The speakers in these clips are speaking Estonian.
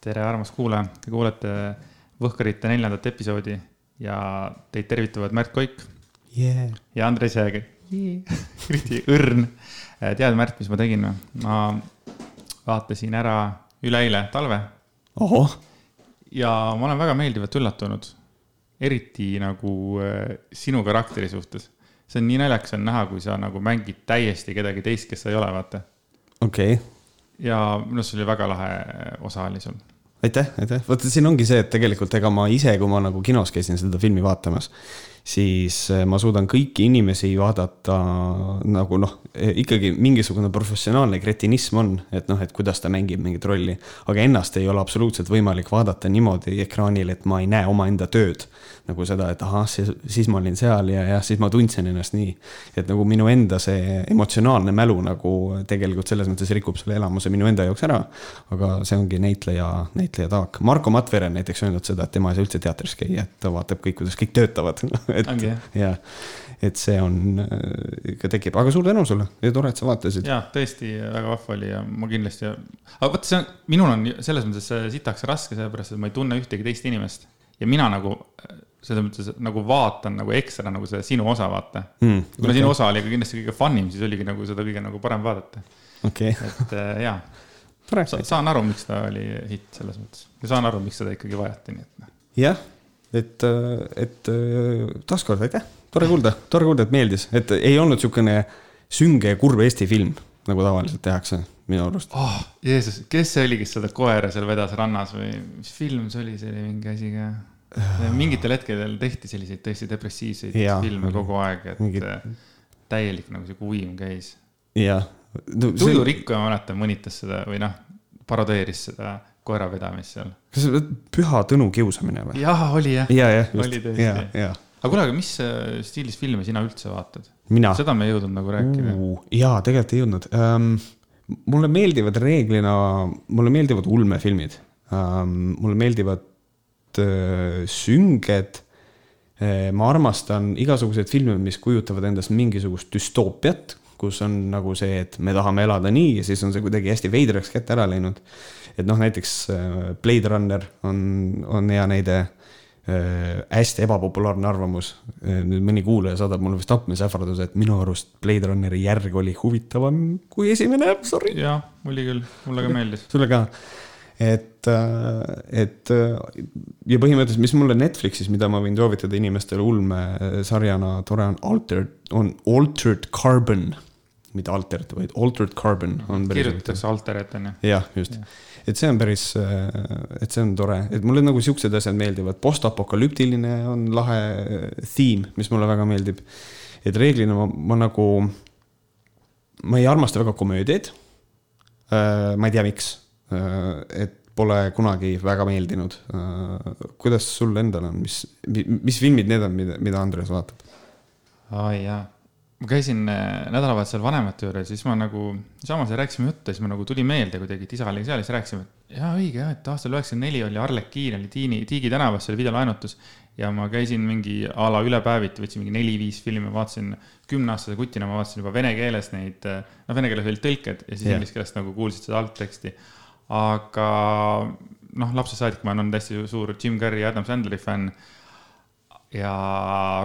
tere, armas kuulaja, te kuulete Võhkarite neljandat episoodi ja teid tervitavad Märt Koik yeah. ja Andres Jääger yeah.. eriti õrn. tead, Märt, mis ma tegin või? ma vaatasin ära üleeile talve. ja ma olen väga meeldivalt üllatunud, eriti nagu äh, sinu karakteri suhtes. see on nii naljakas on näha, kui sa nagu mängid täiesti kedagi teist, kes sa ei ole, vaata. okei okay. ja minu arust see oli väga lahe osa oli sul aitäh, aitäh, vaata siin ongi see, et tegelikult ega ma ise, kui ma nagu kinos käisin seda filmi vaatamas, siis eh, ma suudan kõiki inimesi vaadata nagu noh, eh, ikkagi mingisugune professionaalne kretinism on, et noh, et kuidas ta mängib mingit rolli. aga ennast ei ole absoluutselt võimalik vaadata niimoodi ekraanil, et ma ei näe omaenda tööd nagu seda, et ahah, siis ma olin seal ja jah, siis ma tundsin ennast nii. et nagu minu enda see emotsionaalne mälu nagu tegelikult selles mõttes rikub selle elamuse minu enda jaoks ära. aga see ongi näitleja, näitleja taak. Marko Matvere on näiteks öelnud seda, et tema ei saa üldse teatris käia, et ta vaatab kõik, kuidas kõik töötavad et jah, et see on, ikka tekib, aga suur tänu sulle ja tore, et sa vaatasid. ja tõesti väga vahva oli ja ma kindlasti, aga vot see on, minul on selles mõttes sitaks raske, sellepärast et ma ei tunne ühtegi teist inimest ja mina nagu selles mõttes nagu vaatan nagu ekstra nagu seda sinu osa, vaata mm,. kuna okay. sinu osa oli ka kindlasti kõige fun im, siis oligi nagu seda kõige nagu parem vaadata. okei okay.. et äh, jaa Sa, saan aru, miks ta oli hitt selles mõttes ja saan aru, miks seda ikkagi vajati, nii et noh. jah, et, et taaskord aitäh, tore kuulda, tore kuulda, et meeldis, et ei olnud niisugune sünge ja kurb Eesti film, nagu tavaliselt tehakse minu arust oh,. Jeesus, kes see oli, kes seda koera seal vedas rannas või mis film see oli, see oli mingi asi ka mingitel hetkedel tehti selliseid tõesti depressiivseid ja, filme kogu aeg, et mingid... täielik nagu sihuke uim käis. jah no,. Tuidurikkuja see..., ma mäletan, mõnitas seda või noh, parodeeris seda koera vedamist seal. kas see Püha Tõnu kiusamine või? jah, oli jah. ja, jah, just. oli tõesti. aga kuule, aga mis äh, stiilis filme sina üldse vaatad? seda me ei jõudnud nagu rääkida uh,. jaa, tegelikult ei jõudnud um, mulle meeldivad reeglina, mulle meeldivad ulmefilmid um,. mulle meeldivad Äh, sünged. Äh, ma armastan igasuguseid filme, mis kujutavad endast mingisugust düstoopiat, kus on nagu see, et me tahame elada nii ja siis on see kuidagi hästi veidraks kätte ära läinud. Et noh, näiteks äh, Blade Runner on, on hea näide hästi ebapopulaarne arvamus. nüüd mõni kuulaja saadab mulle vist tapmisähvarduse, et minu arust Blade Runneri järg oli huvitavam kui esimene, sorry. jah, oli küll, mulle ka meeldis. sulle ka et, et ja põhimõtteliselt, mis mulle Netflixis, mida ma võin soovitada inimestele ulmesarjana, tore on Altered, on Altered Carbon. Mitte Altered, vaid Altered Carbon on. kirjutatakse Altered on ju. jah, just ja. et see on päris, et see on tore, et mulle nagu siuksed asjad meeldivad, postapokalüptiline on lahe theme, mis mulle väga meeldib. et reeglina ma, ma nagu, ma ei armasta väga komöödiaid. ma ei tea, miks Äh, et pole kunagi väga meeldinud. Äh, kuidas sul endal on, mis, mis filmid need on, mida, mida Andres vaatab? oi jaa, ma käisin äh, nädalavahetusel vanemate juures, siis ma nagu, samas rääkisime juttu, siis ma nagu tuli meelde kuidagi, et isa oli seal ja siis rääkisime, et jaa, õige jah, et aastal üheksakümmend neli oli Arlekiin oli Tiini, Tiigi tänavas, see oli videolaenutus. ja ma käisin mingi a la ülepäeviti, võtsin mingi neli-viis filmi, vaatasin kümneaastase kutina, ma vaatasin juba vene keeles neid, noh, vene keeles olid tõlked ja siis yeah. inglise keeles nagu kuulsid seda algteksti aga noh, lapsest saadik ma olen olnud hästi suur Jim Carrey ja Adam Sandleri fänn. Ja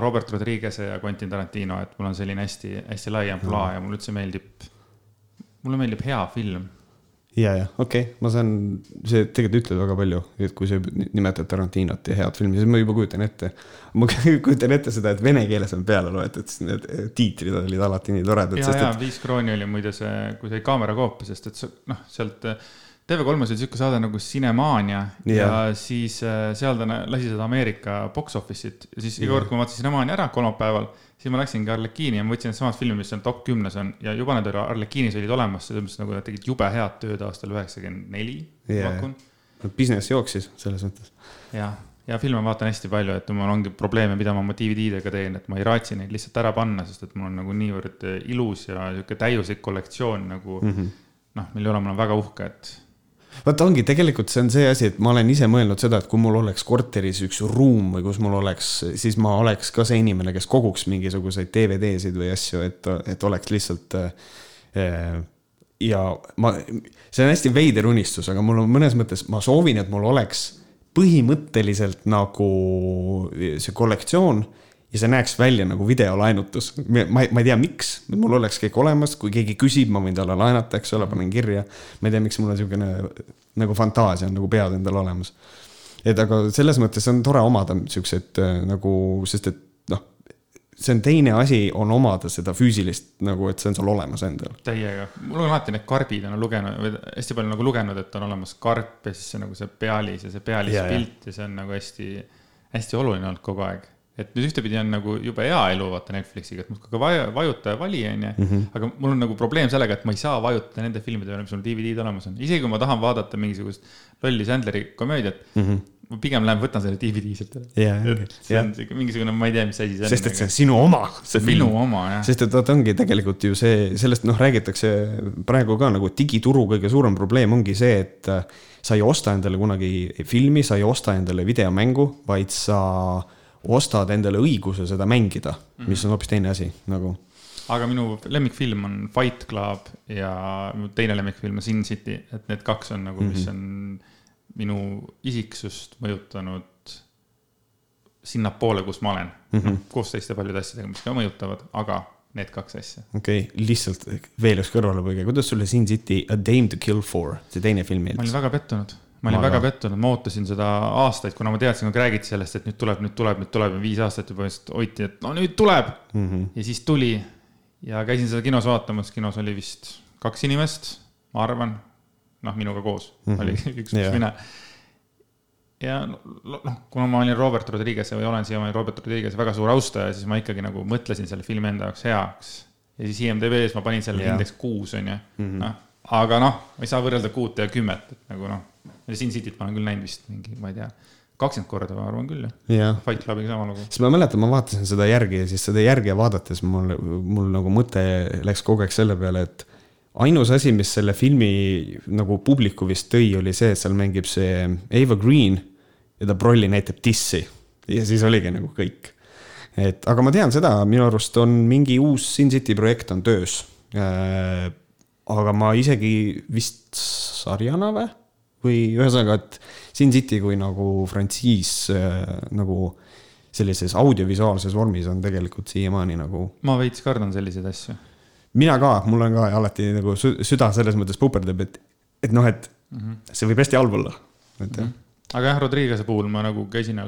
Robert Rodriguez'e ja Quentin Tarantino, et mul on selline hästi-hästi lai ampluaa ja mulle üldse meeldib, mulle meeldib hea film ja, ja okei okay., ma saan, see tegelikult ütleb väga palju, et kui sa nimetad Tarantinot ja head filmi, siis ma juba kujutan ette. ma kujutan ette seda, et vene keeles on peale loetud, siis need tiitrid olid alati nii toredad. ja, ja et... Viis krooni oli muide see, kui sai kaamera koopia, sest et noh, sealt TV3-s oli sihuke saade nagu Cinemania yeah. ja siis äh, seal ta lasi seda Ameerika box office'it ja siis iga yeah. kord, kui ma vaatasin Cinemania ära kolmapäeval, siis ma läksingi Arlekiini ja ma võtsin needsamad filmid, mis on top kümnes on ja juba need Arlekiinis olid olemas, selles mõttes nagu nad tegid jube head tööd aastal üheksakümmend neli, ma pakun. Business jooksis selles mõttes. jah, ja filme vaatan hästi palju, et mul ongi probleeme, mida ma oma DVD-dega teen, et ma ei raatsi neid lihtsalt ära panna, sest et mul on nagu niivõrd ilus ja sihuke täiuslik kollektsioon nagu mm -hmm. noh, mille üle ma olen väga uhke, et vot ongi, tegelikult see on see asi, et ma olen ise mõelnud seda, et kui mul oleks korteris üks ruum või kus mul oleks, siis ma oleks ka see inimene, kes koguks mingisuguseid DVD-sid või asju, et, et oleks lihtsalt äh, ja ma, see on hästi veider unistus, aga mul on mõnes mõttes, ma soovin, et mul oleks põhimõtteliselt nagu see kollektsioon ja see näeks välja nagu videolaenutus. ma, ma ei tea, miks, mul oleks kõik olemas, kui keegi küsib, ma võin talle laenata, eks ole, panen kirja. ma ei tea, miks mul on niisugune nagu fantaasia on nagu peas endal olemas. et aga selles mõttes on tore omada siukseid nagu, sest et see on teine asi, on omada seda füüsilist nagu, et see on sul olemas endal. täiega, mul on alati need karbid on lugenud või hästi palju nagu lugenud, et on olemas karp ja siis see nagu see pealis ja see pealispilt ja, ja see on nagu hästi, hästi oluline olnud kogu aeg. Et nüüd ühtepidi on nagu jube hea elu vaata Netflixiga, et muudkui vaja, vajuta ja vali, onju. Mhm. aga mul on nagu probleem sellega, et ma ei saa vajutada nende filmide peale, mis mul DVD-d olemas on, isegi kui ma tahan vaadata mingisugust lolli Sandleri komöödiat mm. -hmm ma pigem lähen võtan selle DVD sealt ära. see on siuke mingisugune, ma ei tea, mis asi see on. sest et see on sinu oma. minu oma, jah. sest et vaata, ongi tegelikult ju see, sellest noh, räägitakse praegu ka nagu digituru kõige suurem probleem ongi see, et äh, sa ei osta endale kunagi filmi, sa ei osta endale videomängu, vaid sa ostad endale õiguse seda mängida mm, -hmm. mis on hoopis teine asi nagu aga minu lemmikfilm on Fight Club ja mu teine lemmikfilm on Sin City, et need kaks on nagu mm, -hmm. mis mhm. on minu isiksust mõjutanud sinnapoole, kus ma olen mm. -hmm. koos teiste paljude asjadega, mis ka mõjutavad, aga need kaks asja. okei okay,, lihtsalt veel üks kõrvalepõige, kuidas sulle Sin City A Dame to Kill For, see teine film meeldis? ma olin väga pettunud, ma olin ma väga pettunud, ma ootasin seda aastaid, kuna ma teadsin, kui räägiti sellest, et nüüd tuleb, nüüd tuleb, nüüd tuleb ja viis aastat juba just hoiti, et no nüüd tuleb mm. -hmm. ja siis tuli ja käisin seda kinos vaatamas, kinos oli vist kaks inimest, ma arvan, noh, minuga koos mm -hmm. oli üks pluss mina. ja noh, kuna ma olin Robert Rodriguez'i või olen siiamaani Robert Rodriguez'i väga suur austaja, siis ma ikkagi nagu mõtlesin selle filmi enda jaoks heaks. ja siis IMDB-s ma panin selle yeah. indeks kuus, on ju, mhm. noh, aga noh, ma ei saa võrrelda kuute ja kümmet, et nagu noh, Sin Cityt ma olen küll näinud vist mingi, ma ei tea kakskümmend korda, ma arvan küll jah. Fight Clubiga sama lugu. sest ma mäletan, ma vaatasin seda järgi ja siis seda järgi vaadates mul, mul nagu mõte läks kogu aeg selle peale, et ainus asi, mis selle filmi nagu publiku vist tõi, oli see, et seal mängib see Ava Green ja ta Brolli näitab dissi ja siis oligi nagu kõik. et aga ma tean seda, minu arust on mingi uus Sin City projekt on töös äh,. aga ma isegi vist sarjana või, või ühesõnaga, et Sin City kui nagu frantsiis äh, nagu sellises audiovisuaalses vormis on tegelikult siiamaani nagu. ma veits kardan selliseid asju mina ka, mul on ka alati nagu süda selles mõttes puperdab, et, et noh, et mm -hmm. see võib hästi halb olla, et mm. -hmm. aga jah, Rodriguez'e puhul ma nagu käisin,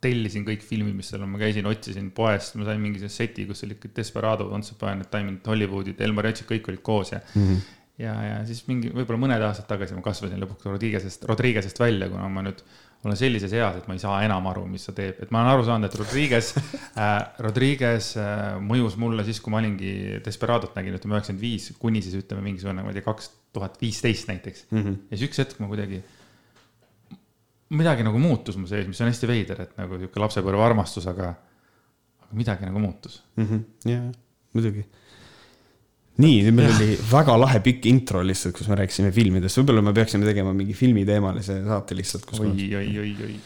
tellisin kõik filmid, mis seal on, ma käisin, otsisin poest, ma sain mingi seti, kus oli Desperado, Once Upon a Time in Hollywoodid, El Mariachi, kõik olid koos ja mm. -hmm. Ja, ja siis mingi, võib-olla mõned aastad tagasi ma kasvasin lõpuks Rodriguez'est, Rodriguez'est välja, kuna ma nüüd olen sellises eas, et ma ei saa enam aru, mis ta teeb, et ma olen aru saanud, et Rodriguez äh,, Rodriguez äh, mõjus mulle siis, kui ma olingi Desperadot nägin, ütleme üheksakümmend viis kuni siis ütleme mingisugune, ma ei tea, kaks tuhat viisteist näiteks mm. -hmm. ja siis üks hetk ma kuidagi, midagi nagu muutus mu sees, mis on hästi veider, et nagu sihuke lapsepõlve armastus, aga, aga midagi nagu muutus mm. -hmm. ja, muidugi nii, nüüd meil ja. oli väga lahe pikk intro lihtsalt, kus me rääkisime filmidest, võib-olla me peaksime tegema mingi filmiteemalise saate lihtsalt. oi, oi, oi, oi.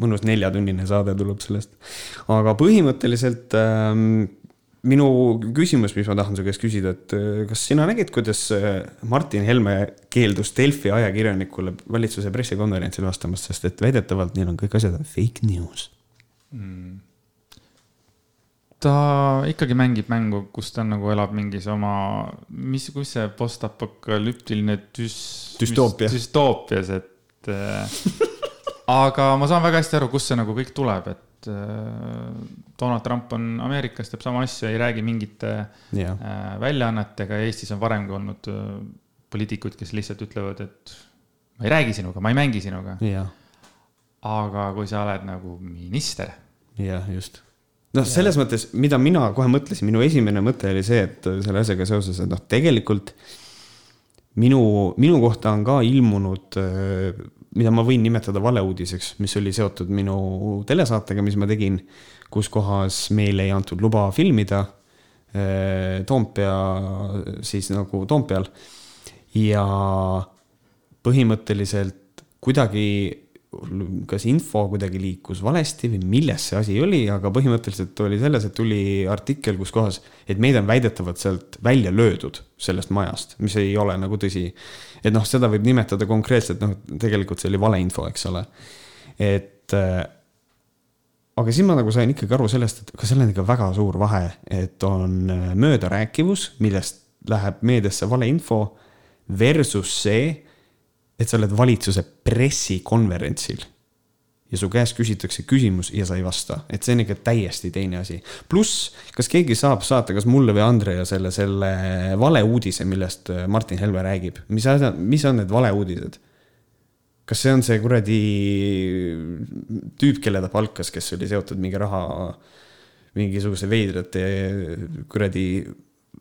mõnus neljatunnine saade tuleb sellest. aga põhimõtteliselt ähm, minu küsimus, mis ma tahan su käest küsida, et äh, kas sina nägid, kuidas äh, Martin Helme keeldus Delfi ajakirjanikule valitsuse pressikonverentsil vastamast, sest et väidetavalt neil on kõik asjad fake news mm ta ikkagi mängib mängu, kus ta nagu elab mingis oma, mis, kus see postapokalüptiline düs-. düstoopia. düstoopias, et äh, aga ma saan väga hästi aru, kust see nagu kõik tuleb, et äh, Donald Trump on Ameerikas, teeb sama asja, ei räägi mingite yeah. äh, väljaannetega ja Eestis on varemgi olnud äh, poliitikuid, kes lihtsalt ütlevad, et ma ei räägi sinuga, ma ei mängi sinuga yeah.. aga kui sa oled nagu minister. jah, just noh, selles mõttes, mida mina kohe mõtlesin, minu esimene mõte oli see, et selle asjaga seoses, et noh, tegelikult minu, minu kohta on ka ilmunud, mida ma võin nimetada valeuudiseks, mis oli seotud minu telesaatega, mis ma tegin, kus kohas meile ei antud luba filmida Toompea, siis nagu Toompeal. ja põhimõtteliselt kuidagi kas info kuidagi liikus valesti või milles see asi oli, aga põhimõtteliselt oli selles, et tuli artikkel, kus kohas, et meid on väidetavalt sealt välja löödud sellest majast, mis ei ole nagu tõsi. et noh, seda võib nimetada konkreetselt, noh, tegelikult see oli valeinfo, eks ole. et äh, aga siis ma nagu sain ikkagi aru sellest, et ka seal on ikka väga suur vahe, et on äh, möödarääkivus, millest läheb meediasse valeinfo versus see et sa oled valitsuse pressikonverentsil ja su käest küsitakse küsimus ja sa ei vasta, et see on ikka täiesti teine asi. pluss, kas keegi saab saata, kas mulle või Andrea selle, selle valeuudise, millest äh, Martin Helme räägib, mis asjad, mis on need valeuudised? kas see on see kuradi tüüp, kelle ta palkas, kes oli seotud mingi raha, mingisuguse veidrate kuradi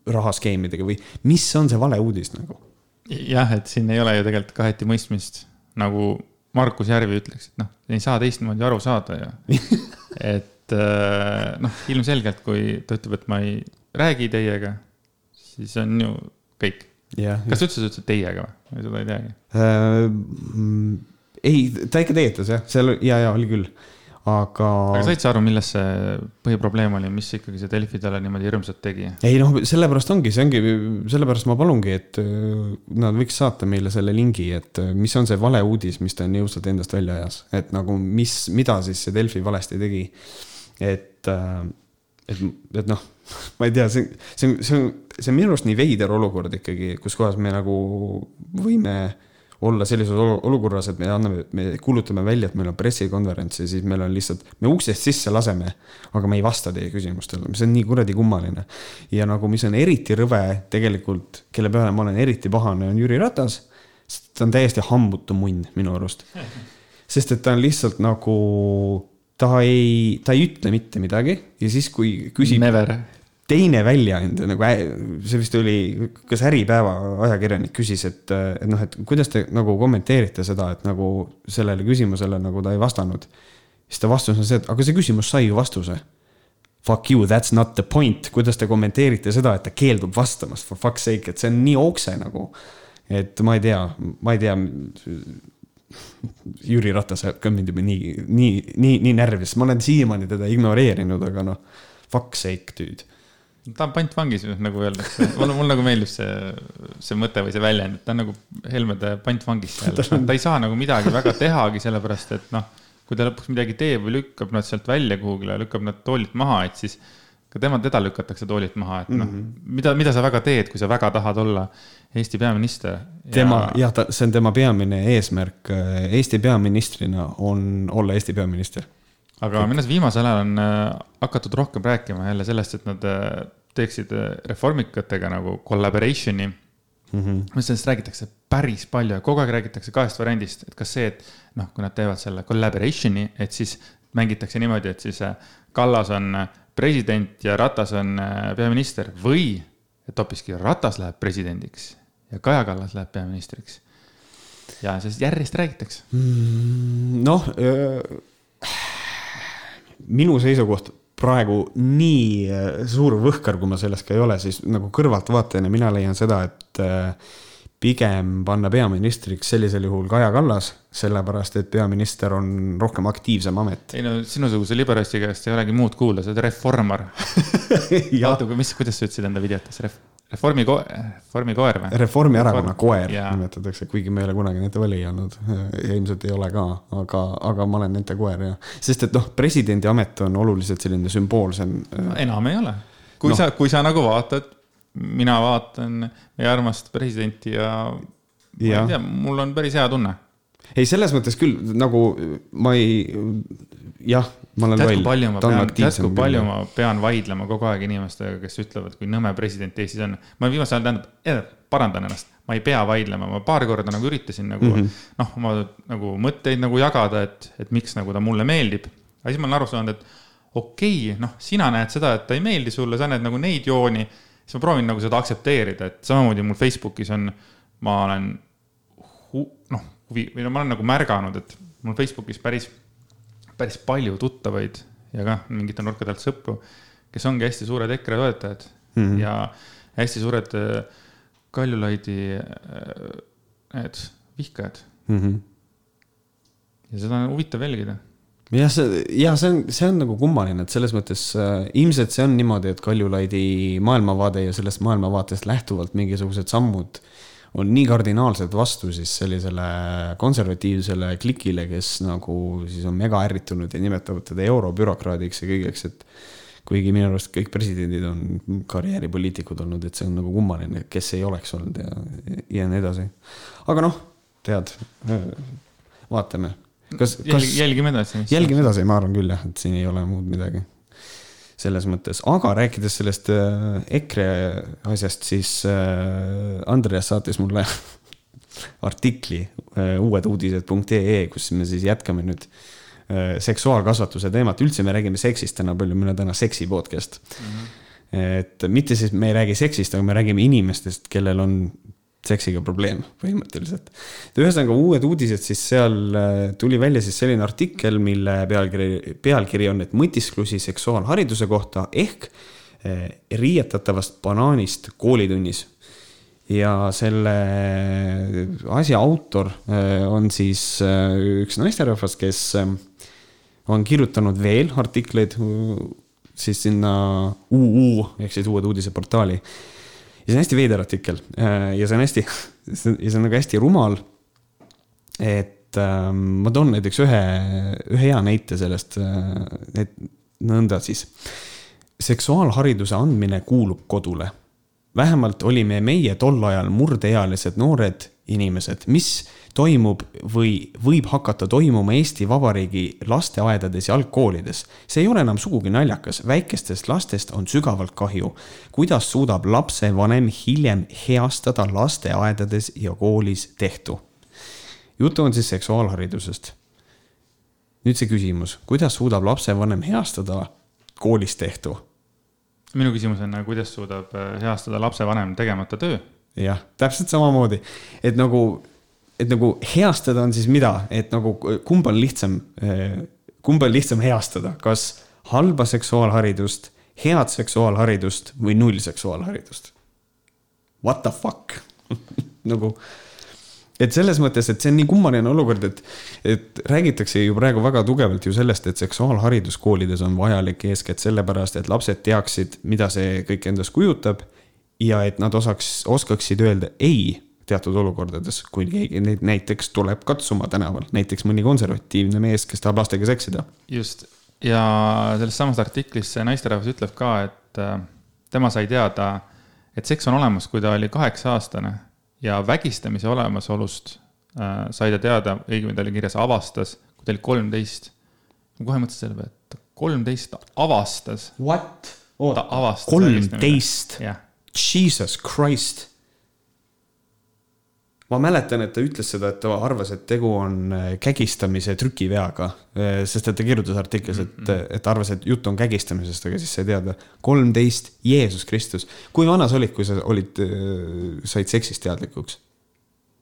rahaskeemidega või mis on see valeuudis nagu? Jah, et siin ei ole ju tegelikult kaheti mõistmist, nagu Markus Järvi ütleks, et noh, ei saa teistmoodi aru saada ju. et äh, noh, ilmselgelt, kui ta ütleb, et ma ei räägi teiega, siis on ju kõik. kas üldse ütles teiega või, seda ei teagi äh,? ei, ta ikka teietas jah, seal ja, ja oli küll aga. aga said sa aru, milles see põhiprobleem oli, mis ikkagi see Delfi talle niimoodi hirmsalt tegi? ei noh, sellepärast ongi, see ongi, sellepärast ma palungi, et äh, nad võiks saata meile selle lingi, et äh, mis on see valeuudis, mis ta nii jõudsalt endast välja ajas, et nagu mis, mida siis see Delfi valesti tegi. et, äh, et, et noh, ma ei tea, see, see, see on, see on minu arust nii veider olukord ikkagi, kus kohas me nagu võime olla sellises olukorras, et me anname, me kuulutame välja, et meil on pressikonverents ja siis meil on lihtsalt, me uksest sisse laseme, aga me ei vasta teie küsimustele, mis on nii kuradi kummaline. ja nagu, mis on eriti rõve tegelikult, kelle peale ma olen eriti pahane, on Jüri Ratas. sest ta on täiesti hambutu munn minu arust. sest et ta on lihtsalt nagu, ta ei, ta ei ütle mitte midagi ja siis, kui küsib. Never teine väljaanne nagu, see vist oli, kas Äripäeva ajakirjanik küsis, et, et noh, et kuidas te nagu kommenteerite seda, et nagu sellele küsimusele nagu ta ei vastanud. siis ta vastus on see, et aga see küsimus sai ju vastuse. Fuck you, that's not the point, kuidas te kommenteerite seda, et ta keeldub vastamast, for fuck's sake, et see on nii okse nagu. et ma ei tea, ma ei tea. Jüri Ratas ajab ka mind juba nii, nii, nii, nii närvis, ma olen siiamaani teda ignoreerinud, aga noh, fuck's sake, dude ta on pantvangis, nagu öeldakse, mulle, mulle nagu meeldib see, see mõte või see väljend, et ta on nagu Helmede pantvangis seal, ta ei saa nagu midagi väga tehagi, sellepärast et noh, kui ta lõpuks midagi teeb või lükkab nad sealt välja kuhugile, lükkab nad toolilt maha, et siis ka tema, teda lükatakse toolilt maha, et noh mm -hmm., mida, mida sa väga teed, kui sa väga tahad olla Eesti peaminister ja.... tema, jah, ta, see on tema peamine eesmärk. Eesti peaministrina on olla Eesti peaminister aga minu arust viimasel ajal on äh, hakatud rohkem rääkima jälle sellest, et nad äh, teeksid äh, reformikatega nagu collaboration'i mm. -hmm. sellest räägitakse päris palju ja kogu aeg räägitakse kahest variandist, et kas see, et noh, kui nad teevad selle collaboration'i, et siis mängitakse niimoodi, et siis Kallas on president ja Ratas on peaminister või et hoopiski Ratas läheb presidendiks ja Kaja Kallas läheb peaministriks. ja sellest järjest räägitakse mm,. noh minu seisukoht praegu nii äh, suur võhkar, kui ma selles ka ei ole, siis nagu kõrvaltvaatajana mina leian seda, et äh, pigem panna peaministriks sellisel juhul Kaja Kallas, sellepärast et peaminister on rohkem aktiivsem amet. ei no sinusuguse liberalisti käest ei olegi muud kuulda, sa oled reformar oota, mis, kuidas sa ütlesid enda videotes, ref-? Reformi ko-, Reformi koer või? Reformierakonna Reform... koer ja. nimetatakse, kuigi ma ei ole kunagi nende vali olnud ja ilmselt ei ole ka, aga, aga ma olen nende koer ja. sest et noh, presidendi amet on oluliselt selline sümboolsem no,. enam ei ole. kui no. sa, kui sa nagu vaatad, mina vaatan meie armast presidenti ja, ja. ma ei tea, mul on päris hea tunne. ei, selles mõttes küll nagu ma ei, jah ma olen tead, pean, tead, kui palju ma pean vaidlema kogu aeg inimestega, kes ütlevad, kui nõme president Eestis on. ma viimasel ajal, tähendab, parandan ennast, ma ei pea vaidlema, ma paar korda nagu üritasin nagu mm -hmm. noh, oma nagu mõtteid nagu jagada, et, et miks nagu ta mulle meeldib. aga siis ma olen aru saanud, et okei okay,, noh, sina näed seda, et ta ei meeldi sulle, sa näed nagu neid jooni. siis ma proovin nagu seda aktsepteerida, et samamoodi mul Facebookis on, ma olen hu, noh, huvi või no ma olen nagu märganud, et mul Facebookis päris päris palju tuttavaid ja ka mingite nurkade alt sõpru, kes ongi hästi suured EKRE toetajad mm -hmm. ja hästi suured äh, Kaljulaidi äh, need vihkajad mm. -hmm. ja seda on huvitav jälgida jah, see, ja see on, see on nagu kummaline, et selles mõttes äh, ilmselt see on niimoodi, et Kaljulaidi maailmavaade ja sellest maailmavaatest lähtuvalt mingisugused sammud on nii kardinaalselt vastu siis sellisele konservatiivsele klikile, kes nagu siis on mega ärritunud ja nimetavad teda eurobürokraadiks ja kõigeks, et kuigi minu arust kõik presidendid on karjääripoliitikud olnud, et see on nagu kummaline, kes ei oleks olnud ja, ja nii edasi. aga noh, tead, vaatame kas, kas jälgime edasi. jälgime edasi, ma arvan küll jah, et siin ei ole muud midagi. Selles mõttes, aga rääkides sellest äh, EKRE asjast, siis äh, Andreas saatis mulle artikli äh, uueduudised.ee, kus me siis jätkame nüüd seksuaalkasvatuse teemat, üldse me räägime seksist täna palju, meil on täna seksi podcast mm. -hmm. et mitte siis me ei räägi seksist, aga me räägime inimestest, kellel on seksiga probleem põhimõtteliselt. ühesõnaga uued uudised, siis seal äh, tuli välja siis selline artikkel, mille pealkiri, pealkiri on, et mõtisklusi seksuaalhariduse kohta ehk äh, riietatavast banaanist koolitunnis. ja selle asja autor äh, on siis üks naisterahvas, kes on kirjutanud veel artikleid siis sinna UU ehk siis Uued Uudised portaali ja see on hästi veider artikkel äh, ja see on hästi, ja see on nagu hästi rumal. et ähm, ma toon näiteks ühe, ühe hea näite sellest, äh, et nõnda siis. seksuaalhariduse andmine kuulub kodule. vähemalt olime meie tol ajal murdeealised noored inimesed, mis toimub või võib hakata toimuma Eesti Vabariigi lasteaedades ja algkoolides. see ei ole enam sugugi naljakas, väikestest lastest on sügavalt kahju. kuidas suudab lapsevanem hiljem heastada lasteaedades ja koolis tehtu? juttu on siis seksuaalharidusest. nüüd see küsimus, kuidas suudab lapsevanem heastada koolis tehtu? minu küsimus on, kuidas suudab heastada lapsevanem tegemata töö? Jah, täpselt samamoodi, et nagu et nagu heastada on siis mida, et nagu kumb on lihtsam, kumb on lihtsam heastada, kas halba seksuaalharidust, head seksuaalharidust või null seksuaalharidust? What the fuck? Nagu, et selles mõttes, et see on nii kummaline olukord, et, et räägitakse ju praegu väga tugevalt ju sellest, et seksuaalharidus koolides on vajalik eeskätt sellepärast, et lapsed teaksid, mida see kõik endast kujutab ja et nad osaks, oskaksid öelda ei teatud olukordades, kui keegi neid näiteks tuleb katsuma tänaval, näiteks mõni konservatiivne mees, kes tahab lastega seksida. just, ja selles samas artiklis see naisterahvas ütleb ka, et äh, tema sai teada, et seks on olemas, kui ta oli kaheksa aastane ja vägistamise olemasolust äh, sai ta teada, õigemini ta oli kirjas avastas, kui ta oli kolmteist. ma kohe mõtlesin selle peale, et kolmteist avastas. What? oota, kolmteist? Jesus Christ ma mäletan, et ta ütles seda, et ta arvas, et tegu on äh, kägistamise trükiveaga. Äh, sest et ta kirjutas artiklis, et, mm-hmm. et arvas, et jutt on kägistamisest, aga siis sai teada. kolmteist, Jeesus Kristus. kui vana sa olid, kui sa olid, äh, said seksist teadlikuks?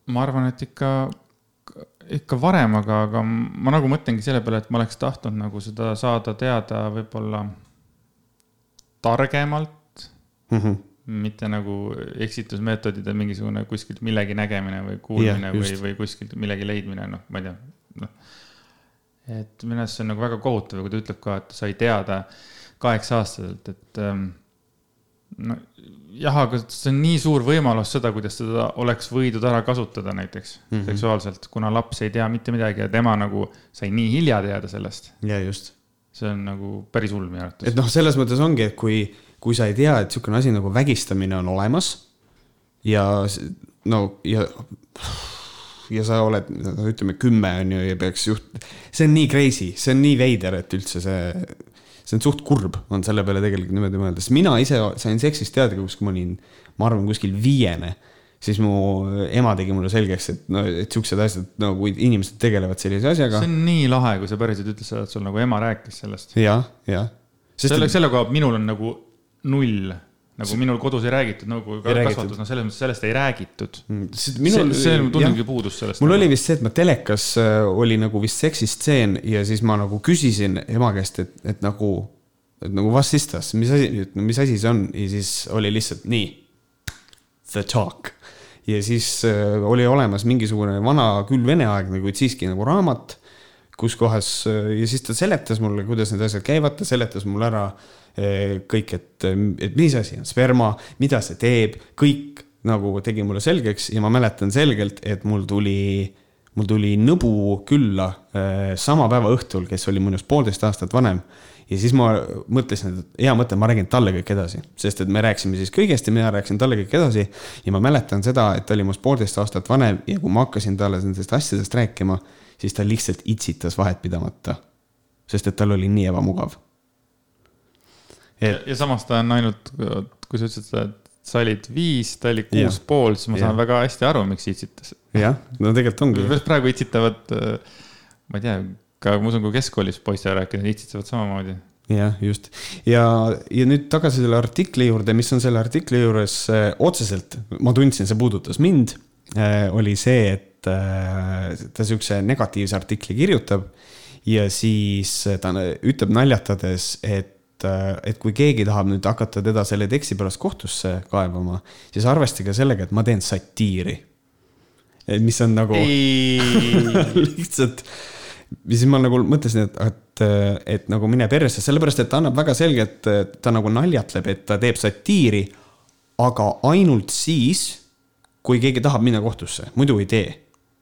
ma arvan, et ikka, ikka varem, aga, aga ma nagu mõtlengi selle peale, et ma oleks tahtnud nagu seda saada teada võib-olla targemalt mm. -hmm mitte nagu eksitusmeetodid ja mingisugune kuskilt millegi nägemine või kuulmine yeah, või, või kuskilt millegi leidmine, noh, ma ei tea, noh. et minu arust see on nagu väga kohutav, kui ta ütleb ka, et sai teada kaheksa-aastaselt, et ähm, no jah, aga see on nii suur võimalus seda, kuidas seda oleks võidud ära kasutada näiteks mm -hmm. seksuaalselt, kuna laps ei tea mitte midagi ja tema nagu sai nii hilja teada sellest. ja just. see on nagu päris hull minu arvates. et noh, selles mõttes ongi, et kui kui sa ei tea, et niisugune asi nagu vägistamine on olemas ja no ja, ja sa oled, ütleme kümme on ju ja peaks juht-, see on nii crazy, see on nii veider, et üldse see, see on suht kurb, on selle peale tegelikult niimoodi mõelda, sest mina ise sain seksist teadlikuks, kui ma olin, ma arvan, kuskil viiene siis mu ema tegi mulle selgeks, et no, et siuksed asjad, no kui inimesed tegelevad sellise asjaga. see on nii lahe, kui sa päriselt ütlesid seda, et sul nagu ema rääkis sellest ja,. jah, jah. selle, selle koha pealt minul on nagu null nagu minul kodus ei räägitud nõukogude kasvatus, no selles mõttes sellest ei räägitud mm,. Minul, see, see tunnengi puudus sellest. mul nagu. oli vist see, et ma telekas äh, oli nagu vist seksistseen ja siis ma nagu küsisin ema käest, et, et nagu, et nagu is this, mis asi, mis asi see on ja siis oli lihtsalt nii. The talk ja siis äh, oli olemas mingisugune vana, küll veneaegne, kuid siiski nagu raamat kus kohas ja siis ta seletas mulle, kuidas need asjad käivad, ta seletas mulle ära eh, kõik, et, et mis asi on sperma, mida see teeb, kõik nagu tegi mulle selgeks ja ma mäletan selgelt, et mul tuli, mul tuli nõbu külla eh, sama päeva õhtul, kes oli minust poolteist aastat vanem ja siis ma mõtlesin, et hea mõte, ma räägin talle kõik edasi, sest et me rääkisime siis kõigest ja mina rääkisin talle kõik edasi. ja ma mäletan seda, et ta oli minust poolteist aastat vanem ja kui ma hakkasin talle nendest asjadest rääkima, siis ta lihtsalt itsitas vahetpidamata. sest et tal oli nii ebamugav. Et... Ja, ja samas ta on ainult, kui sa ütlesid, et sa olid viis, ta oli kuus ja. pool, siis ma saan ja. väga hästi aru, miks itsitas. jah, no tegelikult ongi. praegu itsitavad, ma ei tea ka ma usun, kui keskkoolis poistele rääkida, nad itsitsevad samamoodi. jah, just ja, ja nüüd tagasi selle artikli juurde, mis on selle artikli juures äh, otseselt, ma tundsin, see puudutas mind äh,, oli see, et äh, ta siukse negatiivse artikli kirjutab ja siis ta ütleb naljatades, et äh, et kui keegi tahab nüüd hakata teda selle teksti pärast kohtusse kaevama, siis arvestage sellega, et ma teen satiiri. mis on nagu lihtsalt ja siis ma nagu mõtlesin, et, et, et nagu mine persse, sellepärast et ta annab väga selgelt, ta nagu naljatleb, et ta teeb satiiri, aga ainult siis, kui keegi tahab minna kohtusse, muidu ei tee.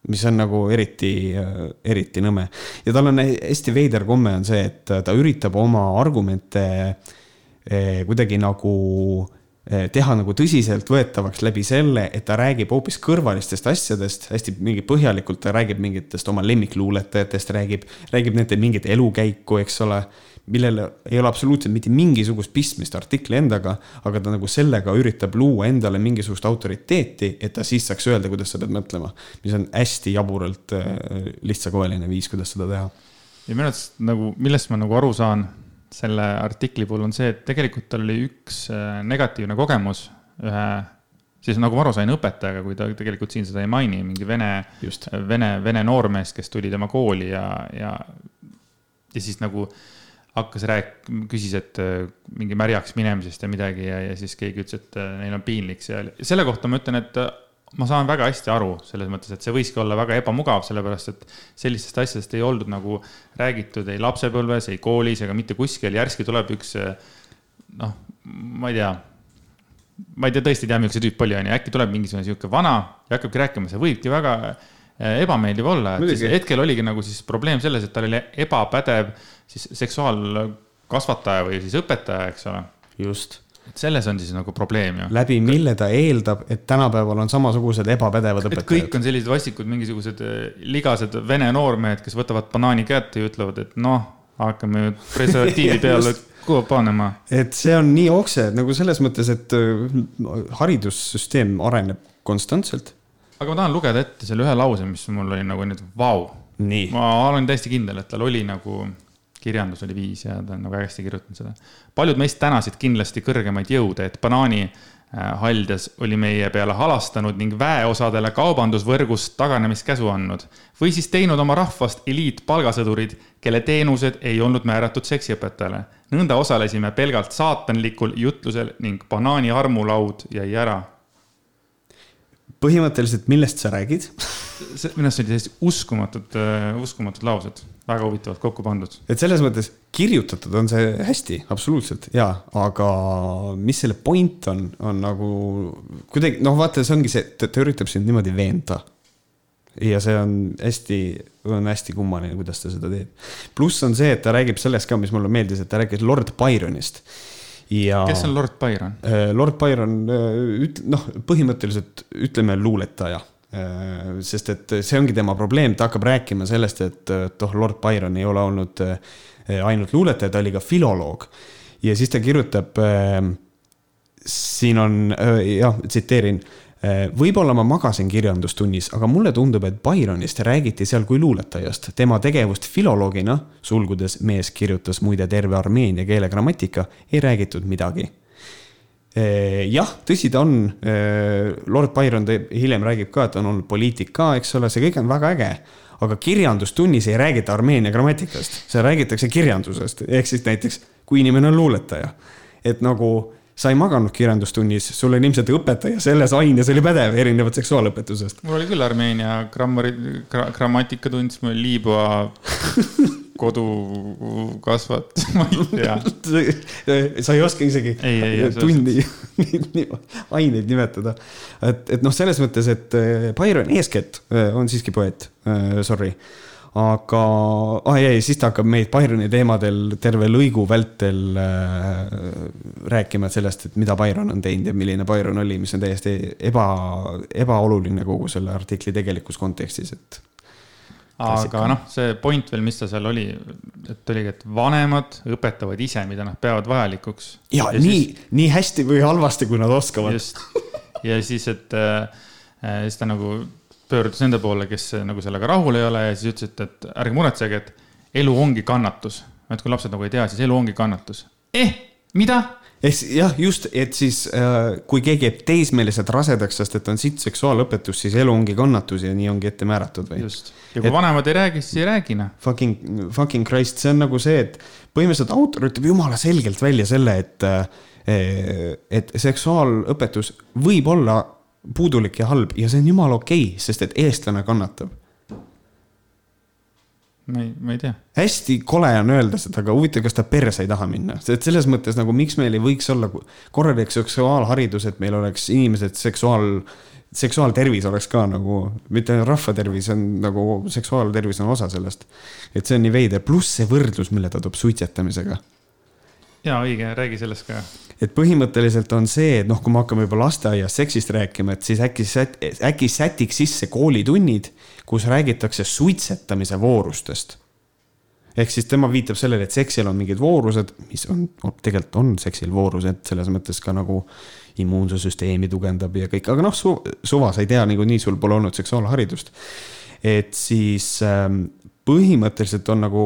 Mis on nagu eriti, eriti nõme. ja tal on hästi veider komme on see, et ta üritab oma argumente eh, kuidagi nagu Eh, teha nagu tõsiseltvõetavaks läbi selle, et ta räägib hoopis kõrvalistest asjadest, hästi mingi põhjalikult, ta räägib mingitest oma lemmikluuletajatest, räägib, räägib nende mingit elukäiku, eks ole, millel ei ole absoluutselt mitte mingisugust pistmist artikli endaga, aga ta nagu sellega üritab luua endale mingisugust autoriteeti, et ta siis saaks öelda, kuidas sa pead mõtlema. mis on hästi jaburalt eh, lihtsakoeline viis, kuidas seda teha. ja minu arust nagu, millest ma nagu aru saan selle artikli puhul on see, et tegelikult tal oli üks äh, negatiivne kogemus ühe, siis nagu ma aru sain, õpetajaga, kui ta tegelikult siin seda ei maini, mingi vene, vene, vene noormees, kes tuli tema kooli ja, ja, ja siis nagu hakkas rääk-, küsis, et äh, mingi märjaks minemisest ja midagi ja, ja siis keegi ütles, et äh, neil on piinlik seal. selle kohta ma ütlen, et ma saan väga hästi aru selles mõttes, et see võiski olla väga ebamugav, sellepärast et sellistest asjadest ei oldud nagu räägitud ei lapsepõlves, ei koolis ega mitte kuskil. järsku tuleb üks noh, ma ei tea, ma ei tea, tõesti ei tea, milline see tüüp oli, onju, äkki tuleb mingisugune sihuke vana ja hakkabki rääkima, see võibki väga ebameeldiv olla, et siis hetkel oligi nagu siis probleem selles, et tal oli ebapädev siis seksuaalkasvataja või siis õpetaja, eks ole. just et selles on siis nagu probleem ju. läbi mille ta eeldab, et tänapäeval on samasugused ebapädevad õpetajad. kõik on sellised vastikud, mingisugused eh, ligased vene noormehed, kes võtavad banaani kätte ja ütlevad, et noh, hakkame preservatiivi peale kuhu panema. et see on nii okse nagu selles mõttes, et eh, haridussüsteem areneb konstantselt. Aga ma tahan lugeda ette selle ühe lause, mis mul oli nagu nüüd vau ma olen täiesti kindel, et tal oli nagu kirjandus oli viis ja ta on nagu hästi kirjutanud seda. paljud meist tänasid kindlasti kõrgemaid jõude, et banaani äh, haljas oli meie peale halastanud ning väeosadele kaubandusvõrgust taganemiskäsu andnud. või siis teinud oma rahvast eliitpalgasõdurid, kelle teenused ei olnud määratud seksiõpetajale. nõnda osalesime pelgalt saatanlikul jutlusel ning banaani armulaud jäi ära. Põhimõtteliselt, millest sa räägid minu arust olid täiesti uskumatud, äh, uskumatud laused väga huvitavalt kokku pandud. et selles mõttes kirjutatud on see hästi, absoluutselt ja, aga mis selle point on, on nagu kuidagi noh, vaata, see ongi see, ta üritab sind niimoodi veenda. ja see on hästi, on hästi kummaline, kuidas ta seda teeb. pluss on see, et ta räägib sellest ka, mis mulle meeldis, et ta rääkis Lord Byronist ja. kes on Lord Byron? Äh, Lord Byron, äh, üt-, noh, põhimõtteliselt ütleme luuletaja Äh, sest et see ongi tema probleem, ta hakkab rääkima sellest, et, et oh, Lord Byron ei ole olnud ainult luuletaja, ta oli ka filoloog. ja siis ta kirjutab, siin on jah, tsiteerin võib-olla ma magasin kirjandustunnis, aga mulle tundub, et Byronist räägiti seal kui luuletajast. tema tegevust filoloogina, sulgudes mees kirjutas muide terve armeenia keele grammatika, ei räägitud midagi Eh, jah, tõsi ta on, eh, Lord Byron teeb, hiljem räägib ka, et on olnud poliitik ka, eks ole, see kõik on väga äge. aga kirjandustunnis ei räägita Armeenia grammatikast, seal räägitakse kirjandusest, ehk siis näiteks kui inimene on luuletaja. et nagu sa ei maganud kirjandustunnis, sul oli ilmselt õpetaja selles aines oli pädev, erinevalt seksuaalõpetusest. mul oli küll Armeenia grammari gra,, grammatikatund, siis mul oli Liibüa kodukasvat, ma ei tea. sa ei oska isegi Ei, ei, tundi aineid nimetada. et, et noh, selles mõttes, et äh, Byron eeskätt äh, on siiski poeet, sorry. Aga ah,, ei, siis ta hakkab meid Byroni teemadel terve lõigu vältel äh, rääkima sellest, et mida Byron on teinud ja milline Byron oli, mis on täiesti eba, ebaoluline kogu selle artikli tegelikus kontekstis, et aga noh, see point veel, mis ta seal oli, et oligi, et vanemad õpetavad ise, mida nad peavad vajalikuks. ja, ja nii, nii hästi või halvasti, kui nad oskavad. just, ja siis, et äh, äh, siis ta nagu pöördus nende poole, kes nagu sellega rahul ei ole ja siis ütles, et, ärge muretsege, et elu ongi kannatus. et kui lapsed nagu ei tea, siis elu ongi kannatus. eh, mida? ehk jah, just, et siis äh, kui keegi jääb teismeliselt rasedaks, sest et on sitt seksuaalõpetus, siis elu ongi kannatus ja nii ongi ette määratud või? just, ja kui et... vanemad ei räägi, siis ei räägi noh. Fucking, fucking Christ, see on nagu see, et põhimõtteliselt autor ütleb jumala selgelt välja selle, et, et seksuaalõpetus võib olla puudulik ja halb ja see on jumala okei okay,, sest et eestlane kannatab. ma ei, ma ei tea. hästi kole on öelda seda, aga huvitav, kas ta perse ei taha minna, et selles mõttes nagu miks meil ei võiks olla korralik seksuaalharidus, et meil oleks inimesed seksuaal, seksuaaltervis oleks ka nagu, mitte ainult rahvatervis on nagu seksuaaltervis on osa sellest. et see on nii veider, pluss see võrdlus, mille ta toob suitsetamisega ja õige, räägi sellest ka. Et põhimõtteliselt on see, et noh, kui me hakkame juba lasteaias seksist rääkima, et siis äkki äkki sätiks sisse koolitunnid, kus räägitakse suitsetamise voorustest. ehk siis tema viitab sellele, et seksil on mingid voorused, mis on, tegelikult on seksil voorused selles mõttes ka nagu immuunsussüsteemi tugevdab ja kõik, aga noh su,, suva, sa ei tea niikuinii, sul pole olnud seksuaalharidust. et siis ähm, põhimõtteliselt on nagu